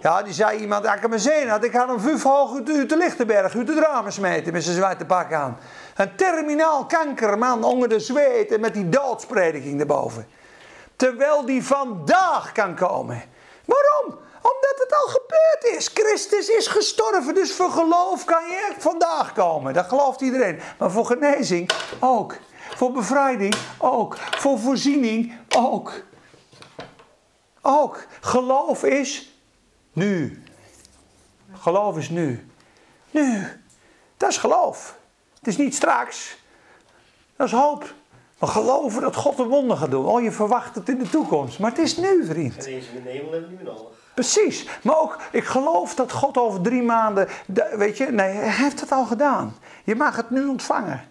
Ja, die zei iemand, ik me zin had. Ik had hem vijf hoog uit, de Lichtenberg, uit de dramen smeten met zijn zwarte pak aan. Een terminaal kankerman onder de zweet en met die doodsprediking erboven. Terwijl die vandaag kan komen. Waarom? Omdat het al gebeurd is. Christus is gestorven. Dus voor geloof kan je vandaag komen. Dat gelooft iedereen. Maar voor genezing ook. Voor bevrijding ook. Voor voorziening ook. Ook. Geloof is nu. Geloof is nu. Nu. Dat is geloof. Het is niet straks. Dat is hoop. We geloven dat God een wonder gaat doen. Oh, je verwacht het in de toekomst. Maar het is nu, vriend. En eens in de hemel hebben we meer nodig. Precies. Maar ook, ik geloof dat God over drie maanden. de- Weet je, nee, hij heeft het al gedaan. Je mag het nu ontvangen.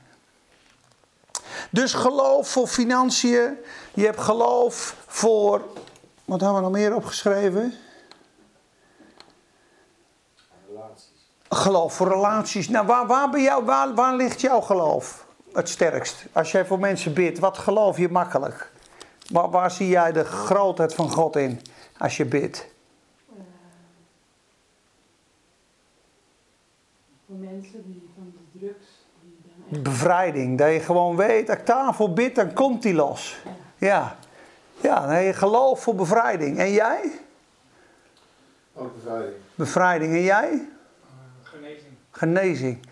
Dus geloof voor financiën. Je hebt geloof voor. Wat hebben we nog meer opgeschreven? Relaties. Geloof voor relaties. Nou, waar, waar, waar, ligt jouw geloof het sterkst? Als jij voor mensen bidt, wat geloof je makkelijk? Waar zie jij de grootheid van God in als je bidt? Voor mensen die van de drugs, die dan echt... Bevrijding. Dat je gewoon weet, als ik daarvoor bid, dan komt die los. Ja. Ja, nee, je geloof voor bevrijding. En jij? Ook bevrijding. Bevrijding. En jij? Genezing. Genezing.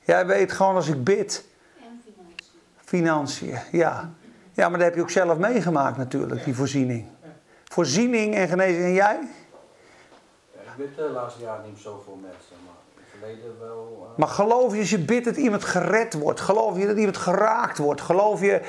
Jij weet gewoon als ik bid. En financiën. Financiën, ja. Ja, maar dat heb je ook zelf meegemaakt natuurlijk, die voorziening. Voorziening en genezing. En jij? Ja, ik bid de laatste jaren niet zo voor mensen, verleden wel. eh, Maar geloof je als je bidt dat iemand gered wordt? Geloof je dat iemand geraakt wordt? Geloof je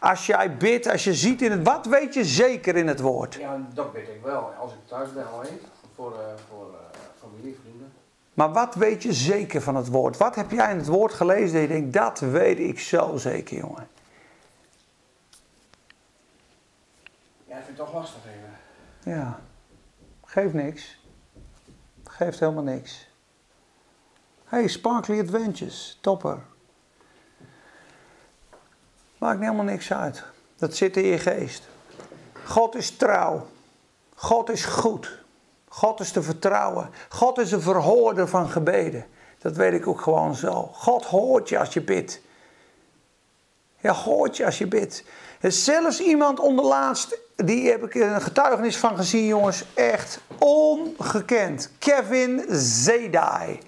als jij bidt, als je ziet in het... Wat weet je zeker in het woord? Ja, dat bid ik wel. Als ik thuis ben alleen, voor, eh, voor eh, familie, vrienden. Maar wat weet je zeker van het woord? Wat heb jij in het woord gelezen dat je denkt, dat weet ik zo zeker, jongen? Ja, ik vind het toch lastig even. Ja, geeft niks. Geeft helemaal niks. Hey, Sparkly Adventures, topper. Maakt helemaal niks uit. Dat zit in je geest. God is trouw. God is goed. God is te vertrouwen. God is een verhoorder van gebeden. Dat weet ik ook gewoon zo. God hoort je als je bidt. Ja, hoort je als je bidt. Is zelfs iemand onderlaatst, die heb ik een getuigenis van gezien, jongens. Echt ongekend. Kevin Zedai.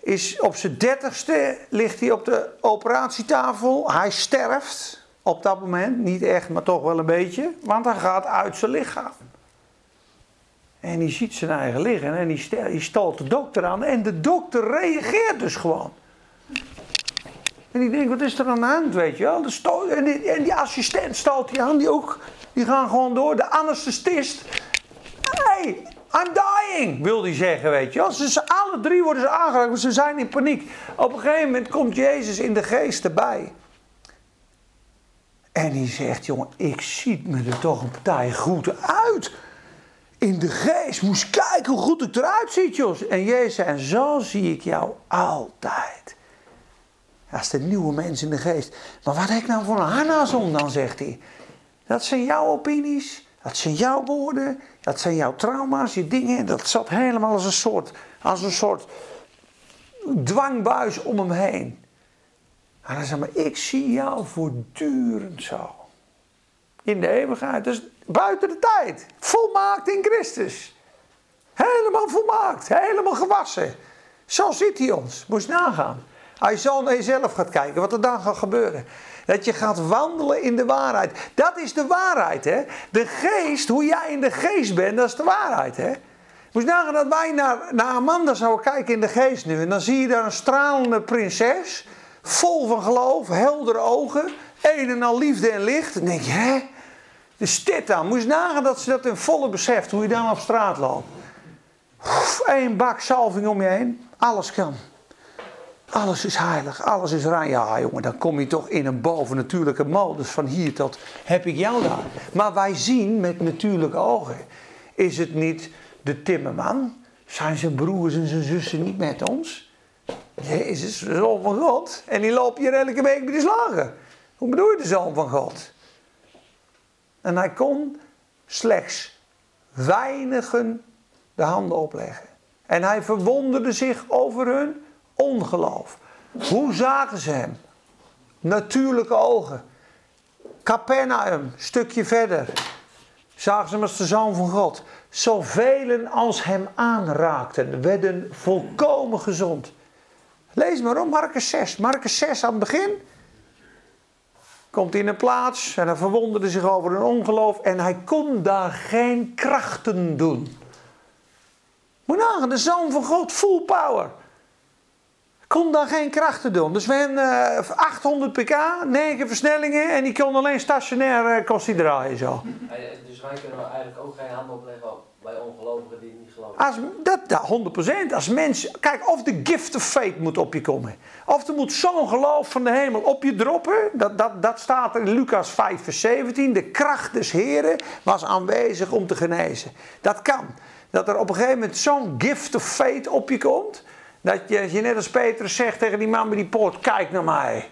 Is op zijn dertigste, ligt hij op de operatietafel. Hij sterft op dat moment. Niet echt, maar toch wel een beetje. Want hij gaat uit zijn lichaam. En die ziet zijn eigen liggen en die, die stoot de dokter aan. En de dokter reageert dus gewoon. En ik denk, wat is er aan de hand, weet je wel? En, die, en die assistent stoot die aan, die ook. Die gaan gewoon door. De anesthesist. Hey, I'm dying, wil die zeggen, weet je wel. Ze, alle drie worden ze aangeraakt, want ze zijn in paniek. Op een gegeven moment komt Jezus in de geest erbij. En die zegt, jongen, ik zie me er toch een partij goed uit. In de geest, moest kijken hoe goed ik eruit zie, Jos. En Jezus en zo zie ik jou altijd. Dat is de nieuwe mens in de geest. Maar wat heb ik nou voor een harnas om dan, zegt hij. Dat zijn jouw opinies, dat zijn jouw woorden, dat zijn jouw trauma's, je dingen. En dat zat helemaal als een soort, als een soort dwangbuis om hem heen. En hij zei, maar ik zie jou voortdurend zo. In de eeuwigheid, dus buiten de tijd. Volmaakt in Christus. Helemaal volmaakt, helemaal gewassen. Zo ziet hij ons, moest nagaan. Als je zo naar jezelf gaat kijken, wat er dan gaat gebeuren. Dat je gaat wandelen in de waarheid. Dat is de waarheid, hè. De geest, hoe jij in de geest bent, dat is de waarheid, hè. Moest nagaan dat wij naar, naar Amanda zouden kijken in de geest nu. En dan zie je daar een stralende prinses. Vol van geloof, heldere ogen. Een en al liefde en licht. Dan denk je, hè? Dus dit dan. Moest nagaan dat ze dat in volle beseft. Hoe je dan op straat loopt. Eén bak salving om je heen. Alles kan. Alles is heilig, alles is rein. Ja, jongen, dan kom je toch in een bovennatuurlijke modus. Van hier tot heb ik jou daar. Maar wij zien met natuurlijke ogen. Is het niet de timmerman? Zijn zijn broers en zijn zussen niet met ons? Jezus, de zoon van God. En die loopt hier elke week bij de slagen. Hoe bedoel je de zoon van God? En hij kon slechts weinigen de handen opleggen. En hij verwonderde zich over hun ongeloof. Hoe zagen ze hem? Natuurlijke ogen. Capernaum, stukje verder. Zagen ze hem als de zoon van God. Zoveel als hem aanraakten, werden volkomen gezond. Lees maar op, Marcus 6. Marcus 6 aan het begin. Komt in een plaats en hij verwonderde zich over hun ongeloof. En hij kon daar geen krachten doen. Moet nagaan, de zoon van God, full power. Kon daar geen krachten doen. Dus we hebben uh, 800 pk, 9 versnellingen en die kon alleen stationair uh, draaien zo. Dus wij kunnen eigenlijk ook geen hand opleggen bij ongelovigen die niet geloven. Als, dat, dat 100%. Als mens, kijk, of de gift of faith moet op je komen. Of er moet zo'n geloof van de hemel op je droppen. Dat, dat, dat staat in Lucas 5, vers 17. De kracht des Heren was aanwezig om te genezen. Dat kan. Dat er op een gegeven moment zo'n gift of faith op je komt. Dat je, je net als Petrus zegt tegen die man bij die poort: Kijk naar mij.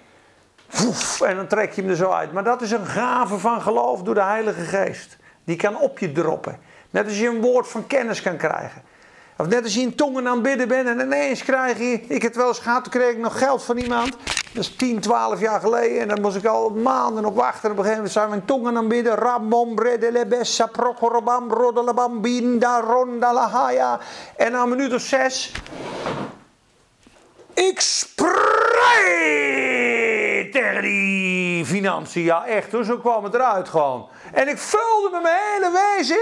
Woef, en dan trek je hem er zo uit. Maar dat is een gave van geloof door de Heilige Geest. Die kan op je droppen. Net als je een woord van kennis kan krijgen. Of net als je in tongen aan bidden bent en ineens krijg je. Ik heb het wel eens gehad, toen kreeg ik nog geld van iemand. Dat is 10, 12 jaar geleden. En dan moest ik al maanden op wachten. En op een gegeven moment zijn we in tongen aan het bidden. Ramom, bredelebessa, prokorobam, rodelabam, binda, ronda. En na een minuut of zes. Ik spreek tegen die financiën. Ja, echt hoor, zo kwam het eruit gewoon. En ik vulde met mijn hele wezen.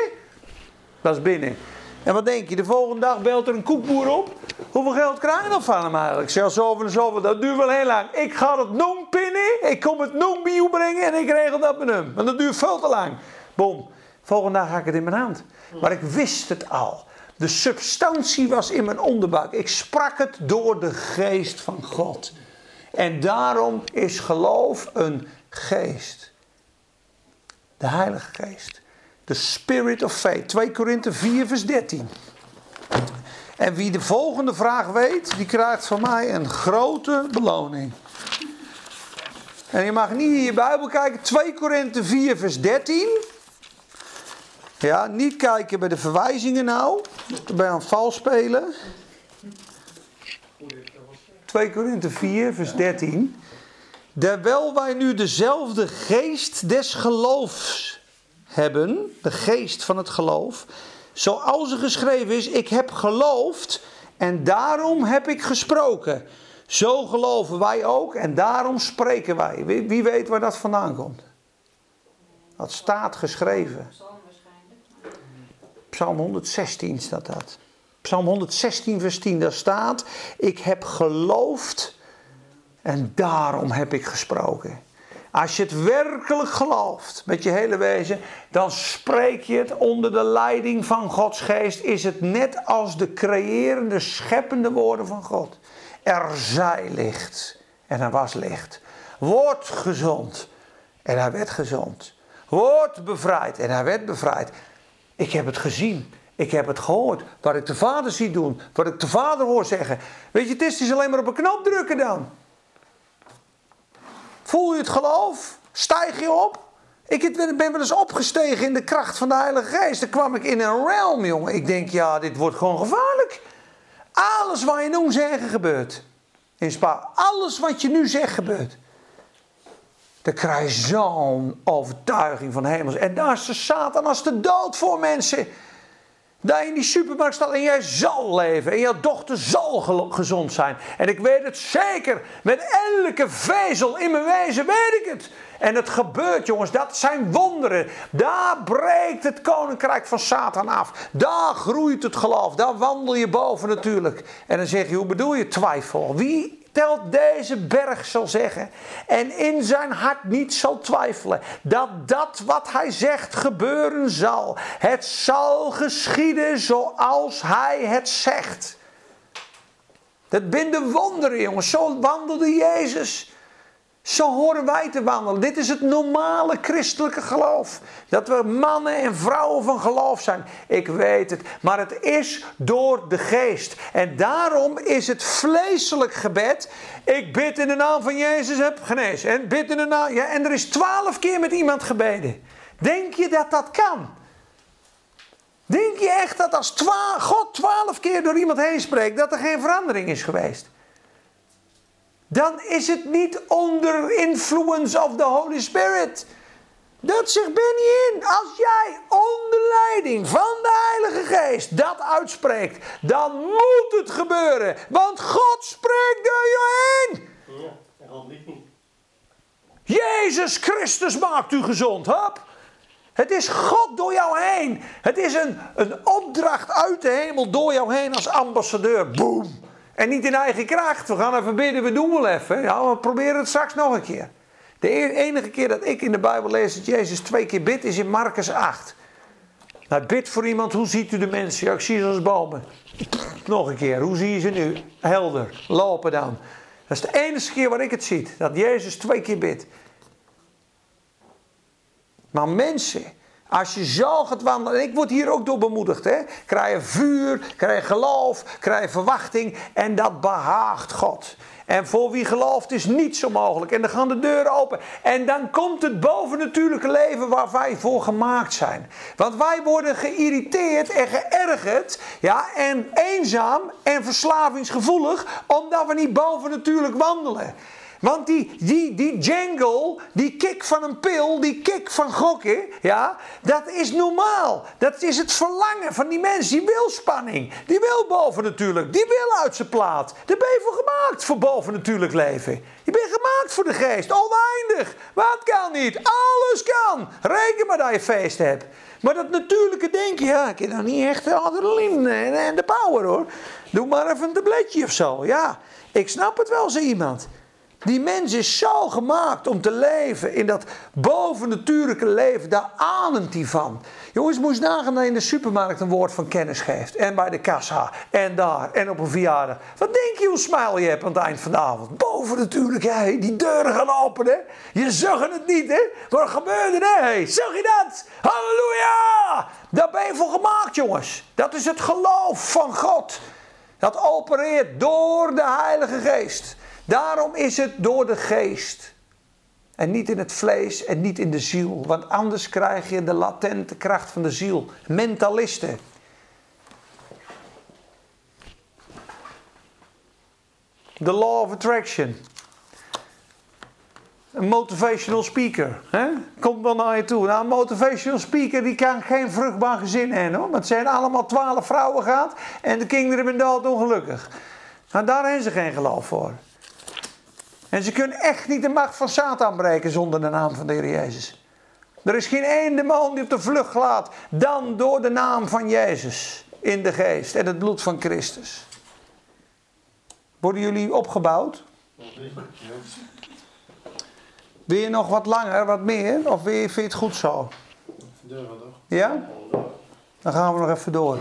Dat is binnen. En wat denk je, de volgende dag belt er een koekboer op. Hoeveel geld krijg je nog van hem eigenlijk? Ik zeg zoveel en zoveel, dat duurt wel heel lang. Ik ga het noem pinnen, ik kom het noem bij brengen en ik regel dat met hem. Want dat duurt veel te lang. Bom, volgende dag ga ik het in mijn hand. Maar ik wist het al. De substantie was in mijn onderbuik. Ik sprak het door de geest van God. En daarom is geloof een geest. De Heilige Geest. The Spirit of Faith. 2 Korinthe 4 vers 13. En wie de volgende vraag weet, die krijgt van mij een grote beloning. En je mag niet in je Bijbel kijken. 2 Korinthe 4 vers 13. Ja, niet kijken bij de verwijzingen nou. Bij een vals spelen. 2 Korinthe 4 vers 13. Terwijl wij nu dezelfde geest des geloofs hebben, de geest van het geloof, zoals er geschreven is, ik heb geloofd en daarom heb ik gesproken. Zo geloven wij ook en daarom spreken wij. Wie, wie weet waar dat vandaan komt? Dat staat geschreven. Psalm waarschijnlijk. Psalm 116 staat dat. Psalm 116 vers 10, daar staat, ik heb geloofd en daarom heb ik gesproken. Als je het werkelijk gelooft met je hele wezen, dan spreek je het onder de leiding van Gods geest. Is het net als de creërende, scheppende woorden van God. Er zij licht en er was licht. Word gezond en hij werd gezond. Word bevrijd en hij werd bevrijd. Ik heb het gezien. Ik heb het gehoord. Wat ik de vader zie doen. Wat ik de vader hoor zeggen. Weet je, het is, is alleen maar op een knop drukken dan. Voel je het geloof? Stijg je op? Ik ben wel eens opgestegen in de kracht van de Heilige Geest. Dan kwam ik in een realm, jongen. Ik denk, ja, dit wordt gewoon gevaarlijk. Alles wat je nu zegt gebeurt. In Spa. Alles wat je nu zegt gebeurt. Dan krijg je zo'n overtuiging van hemels. En daar is de Satan als de dood voor mensen. Je in die supermarkt staat en jij zal leven. En jouw dochter zal gezond zijn. En ik weet het zeker. Met elke vezel in mijn wezen weet ik het. En het gebeurt jongens. Dat zijn wonderen. Daar breekt het koninkrijk van Satan af. Daar groeit het geloof. Daar wandel je boven natuurlijk. En dan zeg je, hoe bedoel je twijfel? Wie deze berg zal zeggen en in zijn hart niet zal twijfelen dat dat wat hij zegt gebeuren zal. Het zal geschieden zoals hij het zegt. Dat binden wonderen jongens, zo wandelde Jezus. Zo horen wij te wandelen. Dit is het normale christelijke geloof. Dat we mannen en vrouwen van geloof zijn. Ik weet het. Maar het is door de geest. En daarom is het vleeselijk gebed. Ik bid in de naam van Jezus, heb genezen. En bid in de naam. Ja, en er is twaalf keer met iemand gebeden. Denk je dat dat kan? Denk je echt dat als God twaalf keer door iemand heen spreekt, dat er geen verandering is geweest? Dan is het niet onder influence of the Holy Spirit. Dat zegt Benny in. Als jij onder leiding van de Heilige Geest dat uitspreekt, dan moet het gebeuren. Want God spreekt door je heen. Ja. Jezus Christus maakt u gezond. Hop. Het is God door jou heen. Het is een, een opdracht uit de hemel door jou heen als ambassadeur. Boom. En niet in eigen kracht. We gaan even bidden, we doen wel even. Ja, we proberen het straks nog een keer. De e- enige keer dat ik in de Bijbel lees dat Jezus twee keer bidt is in Marcus 8. Nou, bid voor iemand, hoe ziet u de mensen? Ja, ik zie ze als bomen. Nog een keer, hoe zie je ze nu? Helder, lopen dan. Dat is de enige keer waar ik het zie, dat Jezus twee keer bidt. Maar mensen, als je zo gaat wandelen, en ik word hier ook door bemoedigd, hè? krijg je vuur, krijg je geloof, krijg je verwachting en dat behaagt God. En voor wie gelooft is niets onmogelijk. En dan gaan de deuren open. En dan komt het bovennatuurlijke leven waar wij voor gemaakt zijn. Want wij worden geïrriteerd en geërgerd. Ja, en eenzaam en verslavingsgevoelig. Omdat we niet bovennatuurlijk wandelen. Want die, die, die jangle, die kick van een pil, die kick van gokken, ja, dat is normaal. Dat is het verlangen van die mens. Die wil spanning. Die wil bovennatuurlijk. Die wil uit zijn plaat. Daar ben je voor gemaakt, voor bovennatuurlijk leven. Je bent gemaakt voor de geest. Oneindig. Wat kan niet? Alles kan. Reken maar dat je feest hebt. Maar dat natuurlijke denken, ja, ik heb dan niet echt de adrenaline en, en de power hoor. Doe maar even een tabletje of zo. Ja, ik snap het wel, zei iemand. Die mens is zo gemaakt om te leven in dat bovennatuurlijke leven. Daar ademt hij van. Jongens, moest nagaan dat je in de supermarkt een woord van kennis geeft. En bij de kassa. En daar. En op een verjaardag. Wat denk je hoe smile je hebt aan het eind van de avond? Bovennatuurlijk, hè? Die deuren gaan open, hè? Je zag het niet, hè? Wat gebeurde er, hè? Zag je dat? Halleluja! Daar ben je voor gemaakt, jongens. Dat is het geloof van God. Dat opereert door de Heilige Geest. Daarom is het door de geest. En niet in het vlees en niet in de ziel. Want anders krijg je de latente kracht van de ziel. Mentalisten. The law of attraction. Een motivational speaker. Hè? Komt wel naar je toe. Nou, een motivational speaker die kan geen vruchtbaar gezin hebben. Hoor. Want het zijn allemaal twaalf vrouwen gehad. En de kinderen zijn dood ongelukkig. Nou, daar hebben ze geen geloof voor. En ze kunnen echt niet de macht van Satan breken zonder de naam van de Heer Jezus. Er is geen één demon die op de vlucht laat dan door de naam van Jezus in de geest en het bloed van Christus. Worden jullie opgebouwd? Wil je nog wat langer, wat meer? Of wil je, vind je het goed zo? Ja? Dan gaan we nog even door.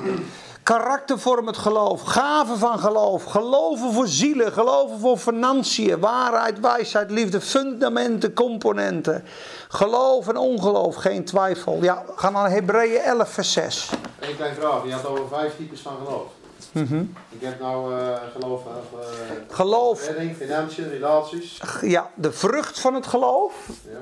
Karakter vormt het geloof. Gaven van geloof. Geloven voor zielen. Geloven voor financiën. Waarheid, wijsheid, liefde. Fundamenten, componenten. Geloof en ongeloof. Geen twijfel. Ja, we gaan naar Hebreeën 11 vers 6. Eén klein vraag. Je had over vijf types van geloof. Ik heb nou eh, geloof eh, Geloof. redding, financiën, relaties. Ja, de vrucht van het geloof. Ja,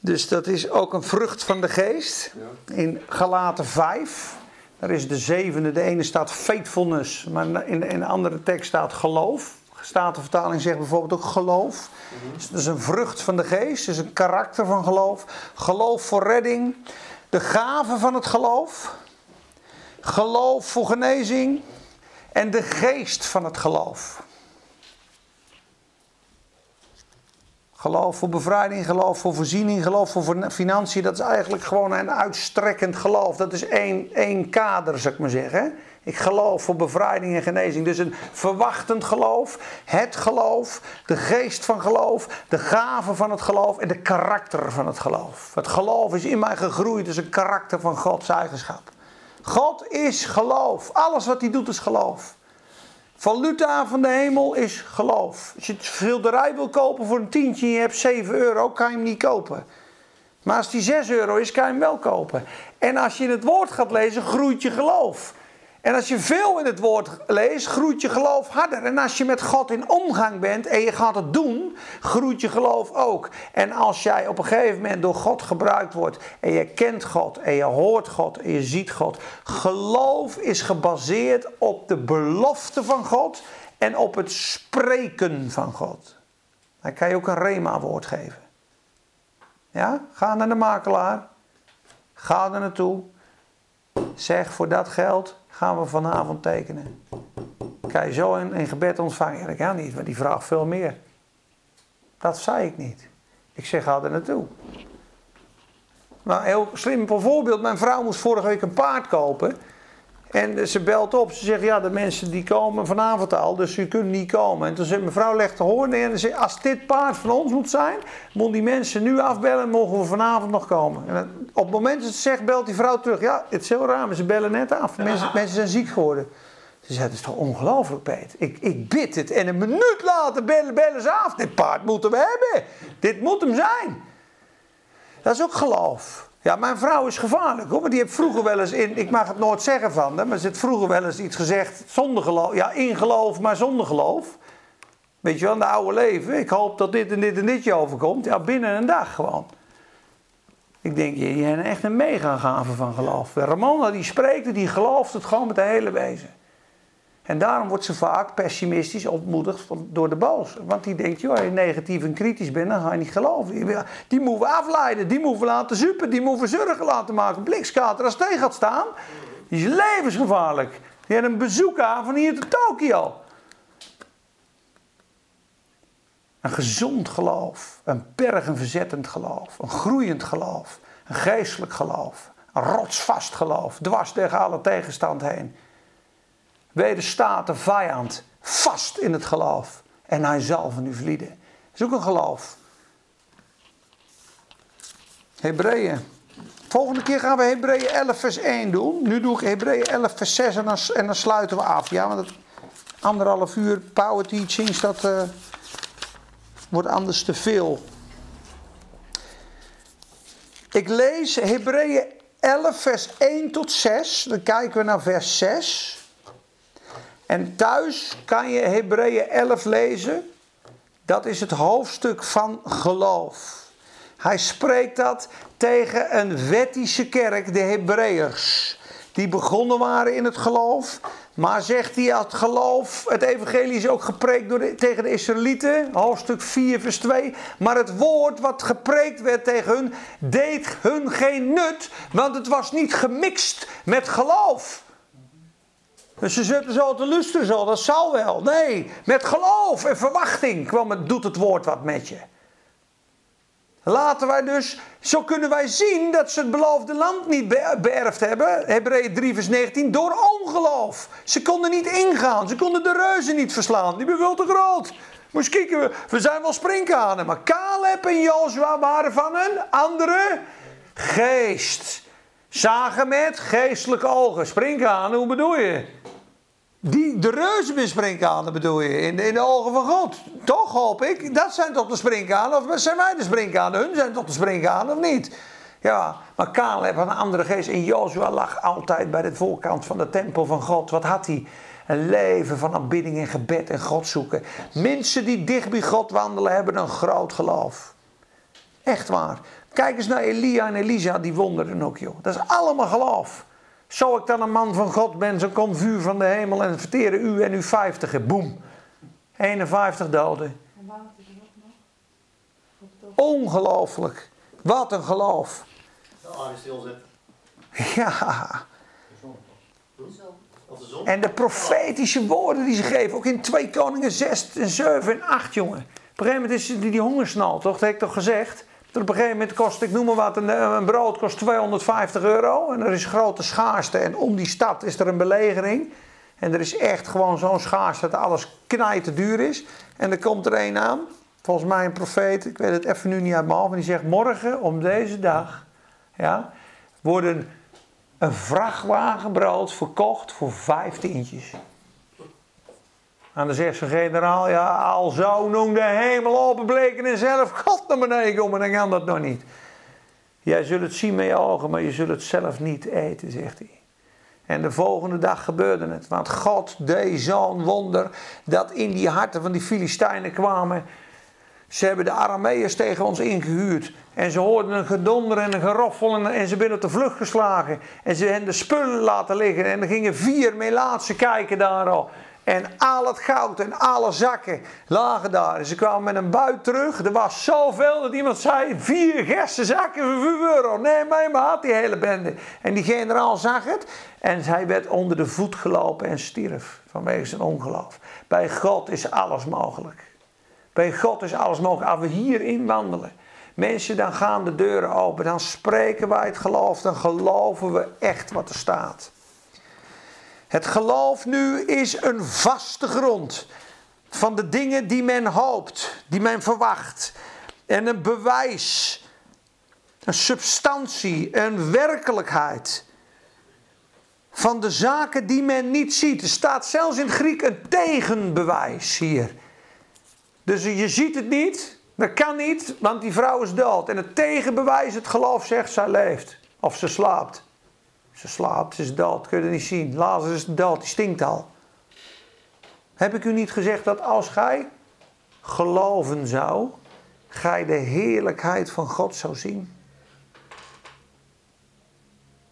Dus dat is ook een vrucht van de geest. ja. In Galaten 5. Daar is de zevende. De ene staat faithfulness. Maar in, in een andere tekst staat geloof. Statenvertaling zegt bijvoorbeeld ook geloof. Dus dat is een vrucht van de geest, dus een karakter van geloof. Geloof voor redding. De gave van het geloof. Geloof voor genezing. En de geest van het geloof. Geloof voor bevrijding, geloof voor voorziening, geloof voor financiën. Dat is eigenlijk gewoon een uitstrekkend geloof. Dat is één, één kader, zou ik maar zeggen. Ik geloof voor bevrijding en genezing. Dus een verwachtend geloof, het geloof, de geest van geloof, de gave van het geloof en de karakter van het geloof. Het geloof is in mij gegroeid, is een karakter van Gods eigenschap. God is geloof. Alles wat hij doet is geloof. Valuta van de hemel is geloof. Als je het schilderij wil kopen voor een tientje en je hebt 7 euro, kan je hem niet kopen. Maar als die 6 euro is, kan je hem wel kopen. En als je het woord gaat lezen, groeit je geloof. En als je veel in het woord leest, groeit je geloof harder. En als je met God in omgang bent en je gaat het doen, groeit je geloof ook. En als jij op een gegeven moment door God gebruikt wordt en je kent God en je hoort God en je ziet God. Geloof is gebaseerd op de belofte van God en op het spreken van God. Dan kan je ook een rema-woord geven. Ja, ga naar de makelaar. Ga er naartoe. Zeg voor dat geld gaan we vanavond tekenen. Kan je zo een gebed ontvangen? Ja, kan niet, want die vraagt veel meer. Dat zei ik niet. Ik zeg ga er naartoe. Maar een heel simpel voorbeeld. Mijn vrouw moest vorige week een paard kopen. En ze belt op. Ze zegt, ja, de mensen die komen vanavond al, dus u kunt niet komen. En toen zei mijn vrouw, legt de hoorn neer en zei, als dit paard van ons moet zijn, moeten die mensen nu afbellen, mogen we vanavond nog komen. En op het moment dat ze zegt, belt die vrouw terug. Ja, het is heel raar, maar ze bellen net af. Mensen, mensen zijn ziek geworden. Ze zei, het is toch ongelooflijk, Peet. Ik, ik bid het en een minuut later bellen, bellen ze af. Dit paard moeten we hebben. Dit moet hem zijn. Dat is ook geloof. Ja, mijn vrouw is gevaarlijk hoor. Die heeft vroeger wel eens in. Ik mag het nooit zeggen van haar. Maar ze heeft vroeger wel eens iets gezegd zonder geloof. Ja, in geloof, maar zonder geloof. Weet je wel, de oude leven. Ik hoop dat dit en dit en dit je overkomt. Ja, binnen een dag gewoon. Ik denk, je, je hebt echt een mega gave van geloof. Ramona die spreekt, die gelooft het gewoon met de hele wezen. En daarom wordt ze vaak pessimistisch ontmoedigd door de boos. Want die denkt, joh, als je negatief en kritisch bent, dan ga je niet geloven. Die, moeten we afleiden, die moeten we laten zuppen, die moeten we zorgen laten maken. Blikskater, als tegen gaat staan, is levensgevaarlijk. Die heeft een bezoek aan van hier tot Tokio. Een gezond geloof, een bergenverzettend geloof, een groeiend geloof, een geestelijk geloof, een rotsvast geloof, dwars tegen alle tegenstand heen. Wederstaat de vijand vast in het geloof. En hij zal van u vlieden. Dat een geloof. Hebreeën. Volgende keer gaan we Hebreeën 11 vers 1 doen. Nu doe ik Hebreeën 11 vers 6 en dan, en dan sluiten we af. Ja, want anderhalf uur power teachings, dat eh, wordt anders te veel. Ik lees Hebreeën 11 vers 1 tot 6. Dan kijken we naar vers 6. En thuis kan je Hebreeën 11 lezen. Dat is het hoofdstuk van geloof. Hij spreekt dat tegen een wettische kerk, de Hebreeërs. Die begonnen waren in het geloof. Maar zegt hij, het geloof, het evangelie is ook gepreekt door de- tegen de Israëlieten. Hoofdstuk 4 vers 2. Maar het woord wat gepreekt werd tegen hun, deed hun geen nut. Want het was niet gemixt met geloof. Dus ze zitten zo te luisteren zo, dat zal wel. Nee, met geloof en verwachting kwam het, doet het woord wat met je. Laten wij dus, zo kunnen wij zien dat ze het beloofde land niet be- beërfd hebben. Hebreeën 3 vers 19, door ongeloof. Ze konden niet ingaan, ze konden de reuzen niet verslaan. Die waren te groot. Moest kijken, we, we zijn wel springkanen. Maar Caleb en Jozua waren van een andere geest. Zagen met geestelijke ogen. Springkanen, hoe bedoel je? Die, de reuzen springkanen bedoel je, in de, in de ogen van God. Toch hoop ik, dat zijn toch de springkanen, of zijn wij de springkanen? Hun zijn toch de springkanen, of niet? Ja, maar Caleb had een andere geest en Jozua lag altijd bij de voorkant van de tempel van God. Wat had hij? Een leven van aanbidding en gebed en God zoeken. Mensen die dicht bij God wandelen hebben een groot geloof. Echt waar. Kijk eens naar Elia en Elisa, die wonderen ook, joh. Dat is allemaal geloof. Zo ik dan een man van God ben, zo komt vuur van de hemel en verteren u en uw vijftigen. Boem. 51 doden. Ongelooflijk. Wat een geloof. Ja. En de profetische woorden die ze geven, ook in 2 Koningen 6 en 7 en 8, jongen. Op een gegeven moment is die, die hongersnal, toch? Dat heb ik toch gezegd? Op een gegeven moment kost, ik noem maar wat, een, een brood kost 250 euro. En er is grote schaarste. En om die stad is er een belegering. En er is echt gewoon zo'n schaarste dat alles knijten duur is. En er komt er een aan, volgens mij een profeet, ik weet het even nu niet uit mijn hoofd, maar die zegt: Morgen om deze dag ja, worden een vrachtwagen brood verkocht voor vijf tientjes. En dan zegt zijn generaal, ja, al zou nog de hemel openbleken en zelf God naar beneden komen, dan kan dat nog niet. Jij zult het zien met je ogen, maar je zult het zelf niet eten, zegt hij. En de volgende dag gebeurde het. Want God deed zo'n wonder dat in die harten van die Filistijnen kwamen. Ze hebben de Arameërs tegen ons ingehuurd. En ze hoorden een gedonder en een geroffel en, ze zijn op de vlucht geslagen. En ze hebben de spullen laten liggen. En er gingen vier Melaatse kijken daar al. En al het goud en alle zakken lagen daar. En ze kwamen met een buit terug. Er was zoveel dat iemand zei: vier gersten zakken voor 5 euro. Nee, maar maar die hele bende. En die generaal zag het. En hij werd onder de voet gelopen en stierf vanwege zijn ongeloof. Bij God is alles mogelijk. Bij God is alles mogelijk. Als we hierin wandelen. Mensen, dan gaan de deuren open. Dan spreken wij het geloof. Dan geloven we echt wat er staat. Het geloof nu is een vaste grond van de dingen die men hoopt, die men verwacht. En een bewijs, een substantie, een werkelijkheid van de zaken die men niet ziet. Er staat zelfs in het Griek een tegenbewijs hier. Dus je ziet het niet, dat kan niet, want die vrouw is dood. En het tegenbewijs, het geloof zegt, zij leeft. Of ze slaapt. Ze slaapt, ze is dood, kun je het niet zien. Lazarus is dood, die stinkt al. Heb ik u niet gezegd dat als gij geloven zou, gij de heerlijkheid van God zou zien?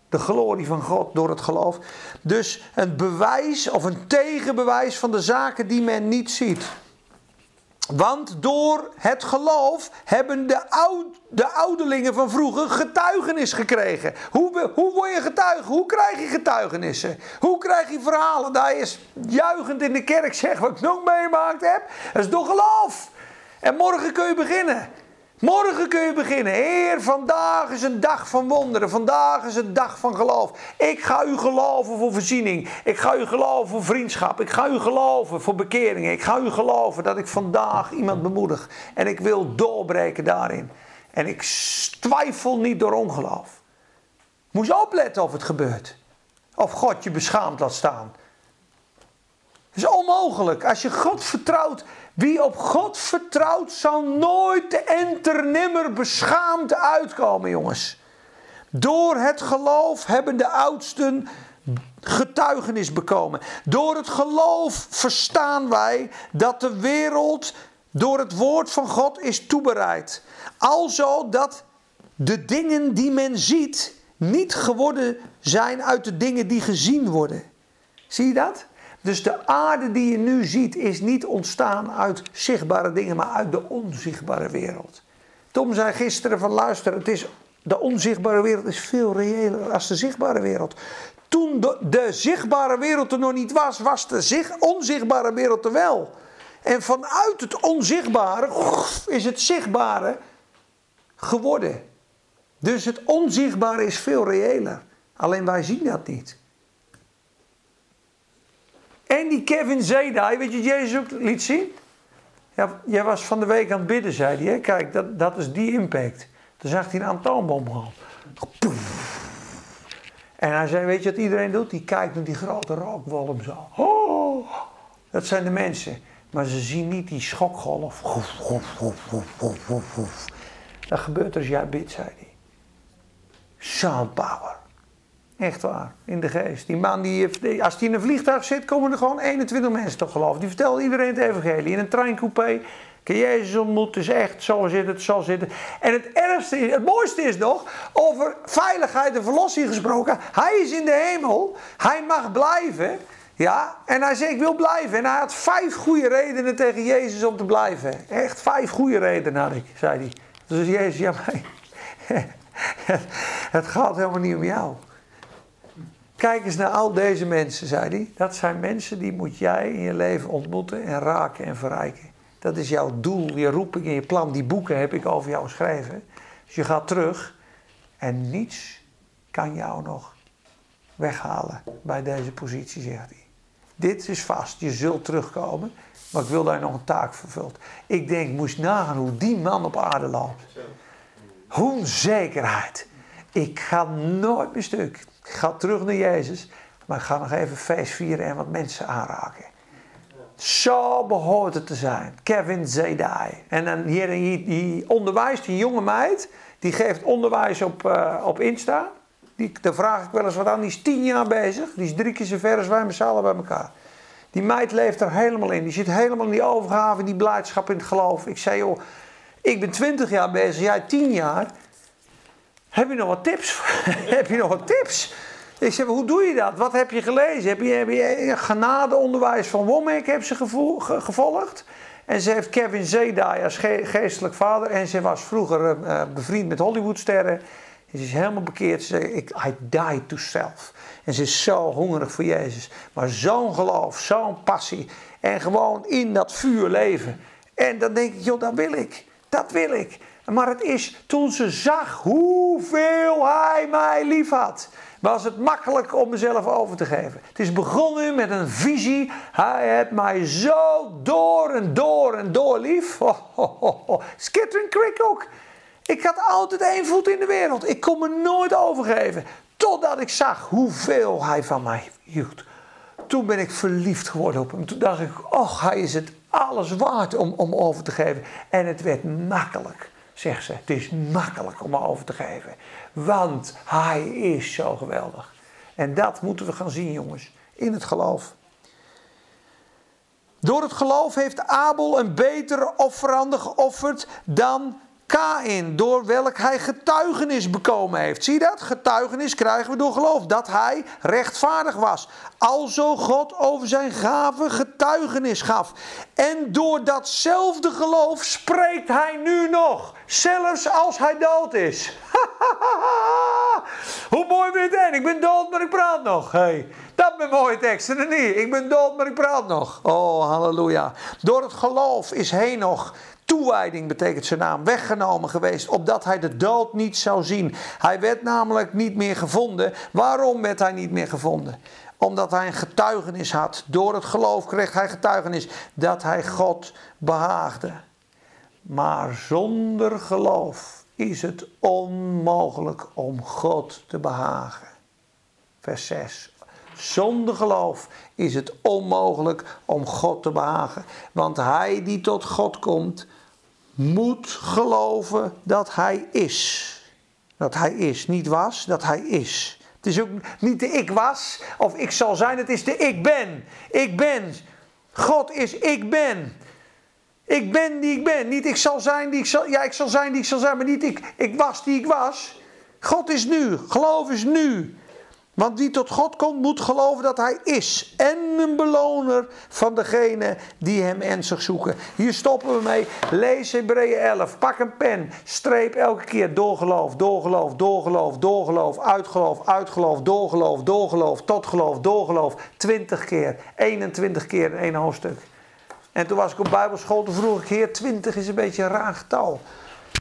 De glorie van God door het geloof. Dus een bewijs of een tegenbewijs van de zaken die men niet ziet. Want door het geloof hebben de, oud, de ouderlingen van vroeger getuigenis gekregen. Hoe, hoe word je getuige? Hoe krijg je getuigenissen? Hoe krijg je verhalen? Dat je juichend in de kerk zegt wat ik nog meemaakt heb. Dat is door geloof. En morgen kun je beginnen. Morgen kun je beginnen. Heer, vandaag is een dag van wonderen. Vandaag is een dag van geloof. Ik ga u geloven voor voorziening. Ik ga u geloven voor vriendschap. Ik ga u geloven voor bekeringen. Ik ga u geloven dat ik vandaag iemand bemoedig. En ik wil doorbreken daarin. En ik twijfel niet door ongeloof. Moet je opletten of het gebeurt. Of God je beschaamd laat staan. Het is onmogelijk. Als je God vertrouwt, wie op God vertrouwt, zal nooit te enter nimmer beschaamd uitkomen, jongens. Door het geloof hebben de oudsten getuigenis bekomen. Door het geloof verstaan wij dat de wereld door het woord van God is toebereid. Alzo dat de dingen die men ziet niet geworden zijn uit de dingen die gezien worden. Zie je dat? Dus de aarde die je nu ziet is niet ontstaan uit zichtbare dingen, maar uit de onzichtbare wereld. Tom zei gisteren van luister, het is, de onzichtbare wereld is veel reëler dan de zichtbare wereld. Toen de, zichtbare wereld er nog niet was, was de zich, onzichtbare wereld er wel. En vanuit het onzichtbare is het zichtbare geworden. Dus het onzichtbare is veel reëler. Alleen wij zien dat niet. En die Kevin Zedai, weet je, Jezus ook liet zien? Ja, jij was van de week aan het bidden, zei hij. Hè? Kijk, dat, dat is die impact. Toen zag hij een atoombom gaan. En hij zei, weet je wat iedereen doet? Die kijkt naar die grote rookwolm zo. Oh, dat zijn de mensen. Maar ze zien niet die schokgolf. Dat gebeurt als jij bidt, zei hij. Sound power. Echt waar, in de geest. Die man, die, als die in een vliegtuig zit, komen er gewoon 21 mensen toch geloven. Die vertelt iedereen het evangelie. In een treincoupé, je Jezus ontmoet, is echt, zo zit het, zo zit het. En het ergste, het mooiste is nog, over veiligheid en verlossing gesproken. Hij is in de hemel, hij mag blijven. Ja, en hij zei: Ik wil blijven. En hij had vijf goede redenen tegen Jezus om te blijven. Echt vijf goede redenen had ik, zei hij. Dus Jezus, ja, maar. <laughs> Het gaat helemaal niet om jou. Kijk eens naar al deze mensen, zei hij. Dat zijn mensen die moet jij in je leven ontmoeten en raken en verrijken. Dat is jouw doel, je roeping en je plan. Die boeken heb ik over jou geschreven. Dus je gaat terug en niets kan jou nog weghalen bij deze positie, zegt hij. Dit is vast, je zult terugkomen, maar ik wil daar nog een taak vervuld. Ik denk, moest nagaan hoe die man op aarde loopt. Hoe zekerheid. Ik ga nooit meer stuk. Ga terug naar Jezus, maar ga nog even feest vieren en wat mensen aanraken. Zo behoort het te zijn. Kevin Zedai. En dan hier, die, die onderwijst, die jonge meid, die geeft onderwijs op, uh, op Insta. Die, daar vraag ik wel eens wat aan. Die is tien jaar bezig. Die is drie keer zo ver als wij met z'n bij elkaar. Die meid leeft er helemaal in. Die zit helemaal in die overgave, die blijdschap, in het geloof. Ik zei, joh, ik ben twintig jaar bezig, jij tien jaar. Heb je nog wat tips? <laughs> heb je nog wat tips? Ik zei, hoe doe je dat? Wat heb je gelezen? Heb je, heb je genadeonderwijs van Womack heb ze gevolgd? En ze heeft Kevin Zedai als geestelijk vader. En ze was vroeger uh, bevriend met Hollywoodsterren. En ze is helemaal bekeerd. Ze ik, I die to self. En ze is zo hongerig voor Jezus. Maar zo'n geloof, zo'n passie. En gewoon in dat vuur leven. En dan denk ik, joh, dat wil ik. Dat wil ik. Maar het is toen ze zag hoeveel hij mij lief had was het makkelijk om mezelf over te geven. Het is begonnen met een visie. Hij heeft mij zo door en door en door lief. Oh, oh, oh. Skittering Creek ook. Ik had altijd één voet in de wereld. Ik kon me nooit overgeven. Totdat ik zag hoeveel hij van mij hield. Toen ben ik verliefd geworden op hem. Toen dacht ik, oh, hij is het alles waard om, om over te geven. En het werd makkelijk, zegt ze. Het is makkelijk om over te geven. Want hij is zo geweldig. En dat moeten we gaan zien, jongens. In het geloof. Door het geloof heeft Abel een betere offerande geofferd dan Kain, door welk hij getuigenis bekomen heeft. Zie dat? Getuigenis krijgen we door geloof, dat hij rechtvaardig was. Alzo God over zijn gaven getuigenis gaf. En door datzelfde geloof spreekt hij nu nog, zelfs als hij dood is. <laughs> Hoe mooi vind je? Ik ben dood, maar ik praat nog. Hey, dat ben mooie teksten, en niet? Ik ben dood, maar ik praat nog. Oh, halleluja. Door het geloof is Henoch Toewijding betekent zijn naam weggenomen geweest, opdat hij de dood niet zou zien. Hij werd namelijk niet meer gevonden. Waarom werd hij niet meer gevonden? Omdat hij een getuigenis had. Door het geloof kreeg hij getuigenis dat hij God behaagde. Maar zonder geloof is het onmogelijk om God te behagen. Vers 6. Zonder geloof is het onmogelijk om God te behagen. Want hij die tot God komt, moet geloven dat hij is. Dat hij is. Niet was, dat hij is. Het is ook niet de ik was of ik zal zijn, het is de ik ben. Ik ben. God is ik ben. Ik ben die ik ben. Niet ik zal zijn die ik zal. Ja, ik zal zijn die ik zal zijn, maar niet ik, ik was die ik was. God is nu. Geloof is nu. Want wie tot God komt, moet geloven dat Hij is. En een beloner van degene die Hem ernstig zoeken. Hier stoppen we mee. Lees Hebreeën 11. Pak een pen. Streep elke keer doorgeloof, doorgeloof, doorgeloof, doorgeloof, uitgeloof, uitgeloof, doorgeloof, doorgeloof, tot geloof, doorgeloof. 20 keer. 21 keer in één hoofdstuk. En toen was ik op Bijbelschool, toen vroeg ik, Heer, 20 is een beetje een raar getal.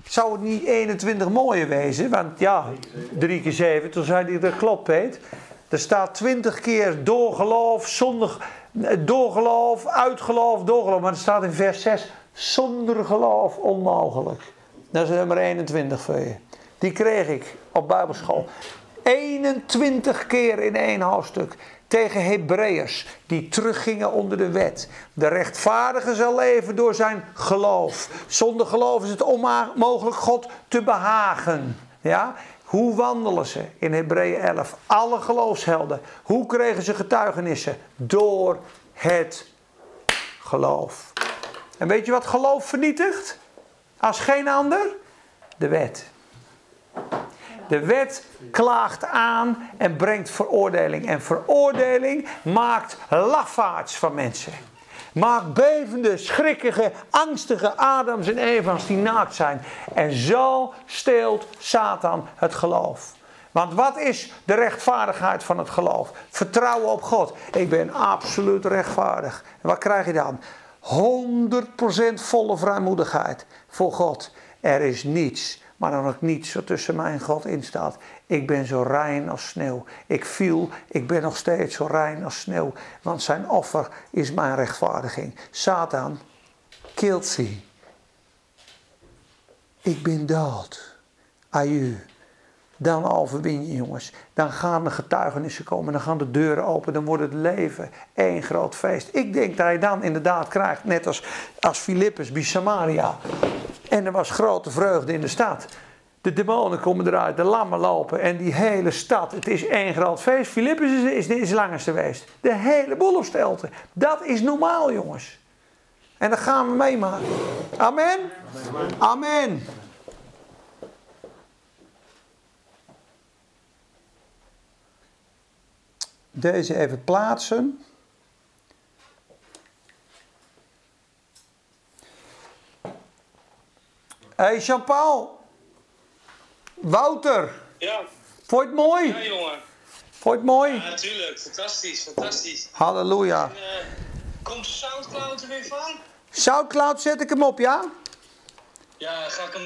Zou het niet 21 mooier wezen? Want ja, 3 keer 7, toen zei hij, dat klopt Peet. Er staat 20 keer doorgeloof, zonder doorgeloof, uitgeloof, doorgeloof. Maar er staat in vers 6, zonder geloof onmogelijk. Dat is nummer 21 voor je. Die kreeg ik op Bijbelschool. 21 keer in één hoofdstuk tegen Hebreeërs die teruggingen onder de wet. De rechtvaardige zal leven door zijn geloof. Zonder geloof is het onmogelijk God te behagen. Ja? Hoe wandelen ze in Hebreeën 11? Alle geloofshelden. Hoe kregen ze getuigenissen? Door het geloof. En weet je wat geloof vernietigt? Als geen ander? De wet. De wet klaagt aan en brengt veroordeling. En veroordeling maakt lafaards van mensen. Maakt bevende, schrikkige, angstige Adams en Eva's die naakt zijn. En zo steelt Satan het geloof. Want wat is de rechtvaardigheid van het geloof? Vertrouwen op God. Ik ben absoluut rechtvaardig. En wat krijg je dan? 100% volle vrijmoedigheid voor God. Er is niets, maar dan ook niets wat tussen mij en God in staat. Ik ben zo rein als sneeuw. Ik viel, ik ben nog steeds zo rein als sneeuw. Want zijn offer is mijn rechtvaardiging. Satan, guilty. Ik ben dood. Aju. Dan overwin je, jongens. Dan gaan de getuigenissen komen. Dan gaan de deuren open. Dan wordt het leven één groot feest. Ik denk dat je dan inderdaad krijgt, net als, als Filippus bij Samaria. En er was grote vreugde in de stad. De demonen komen eruit, de lammen lopen en die hele stad. Het is één groot feest. Filippus is, is, is langs geweest. De hele boel op stelten. Dat is normaal, jongens. En dat gaan we meemaken. Amen. Amen. Deze even plaatsen. Hey Jean-Paul. Wouter. Ja, Vond je het mooi? ja jongen. Vond je het mooi? Ja, natuurlijk. Fantastisch, fantastisch. Halleluja. En, eh, komt Soundcloud er weer van? Soundcloud zet ik hem op, ja? Ja, ga ik hem nog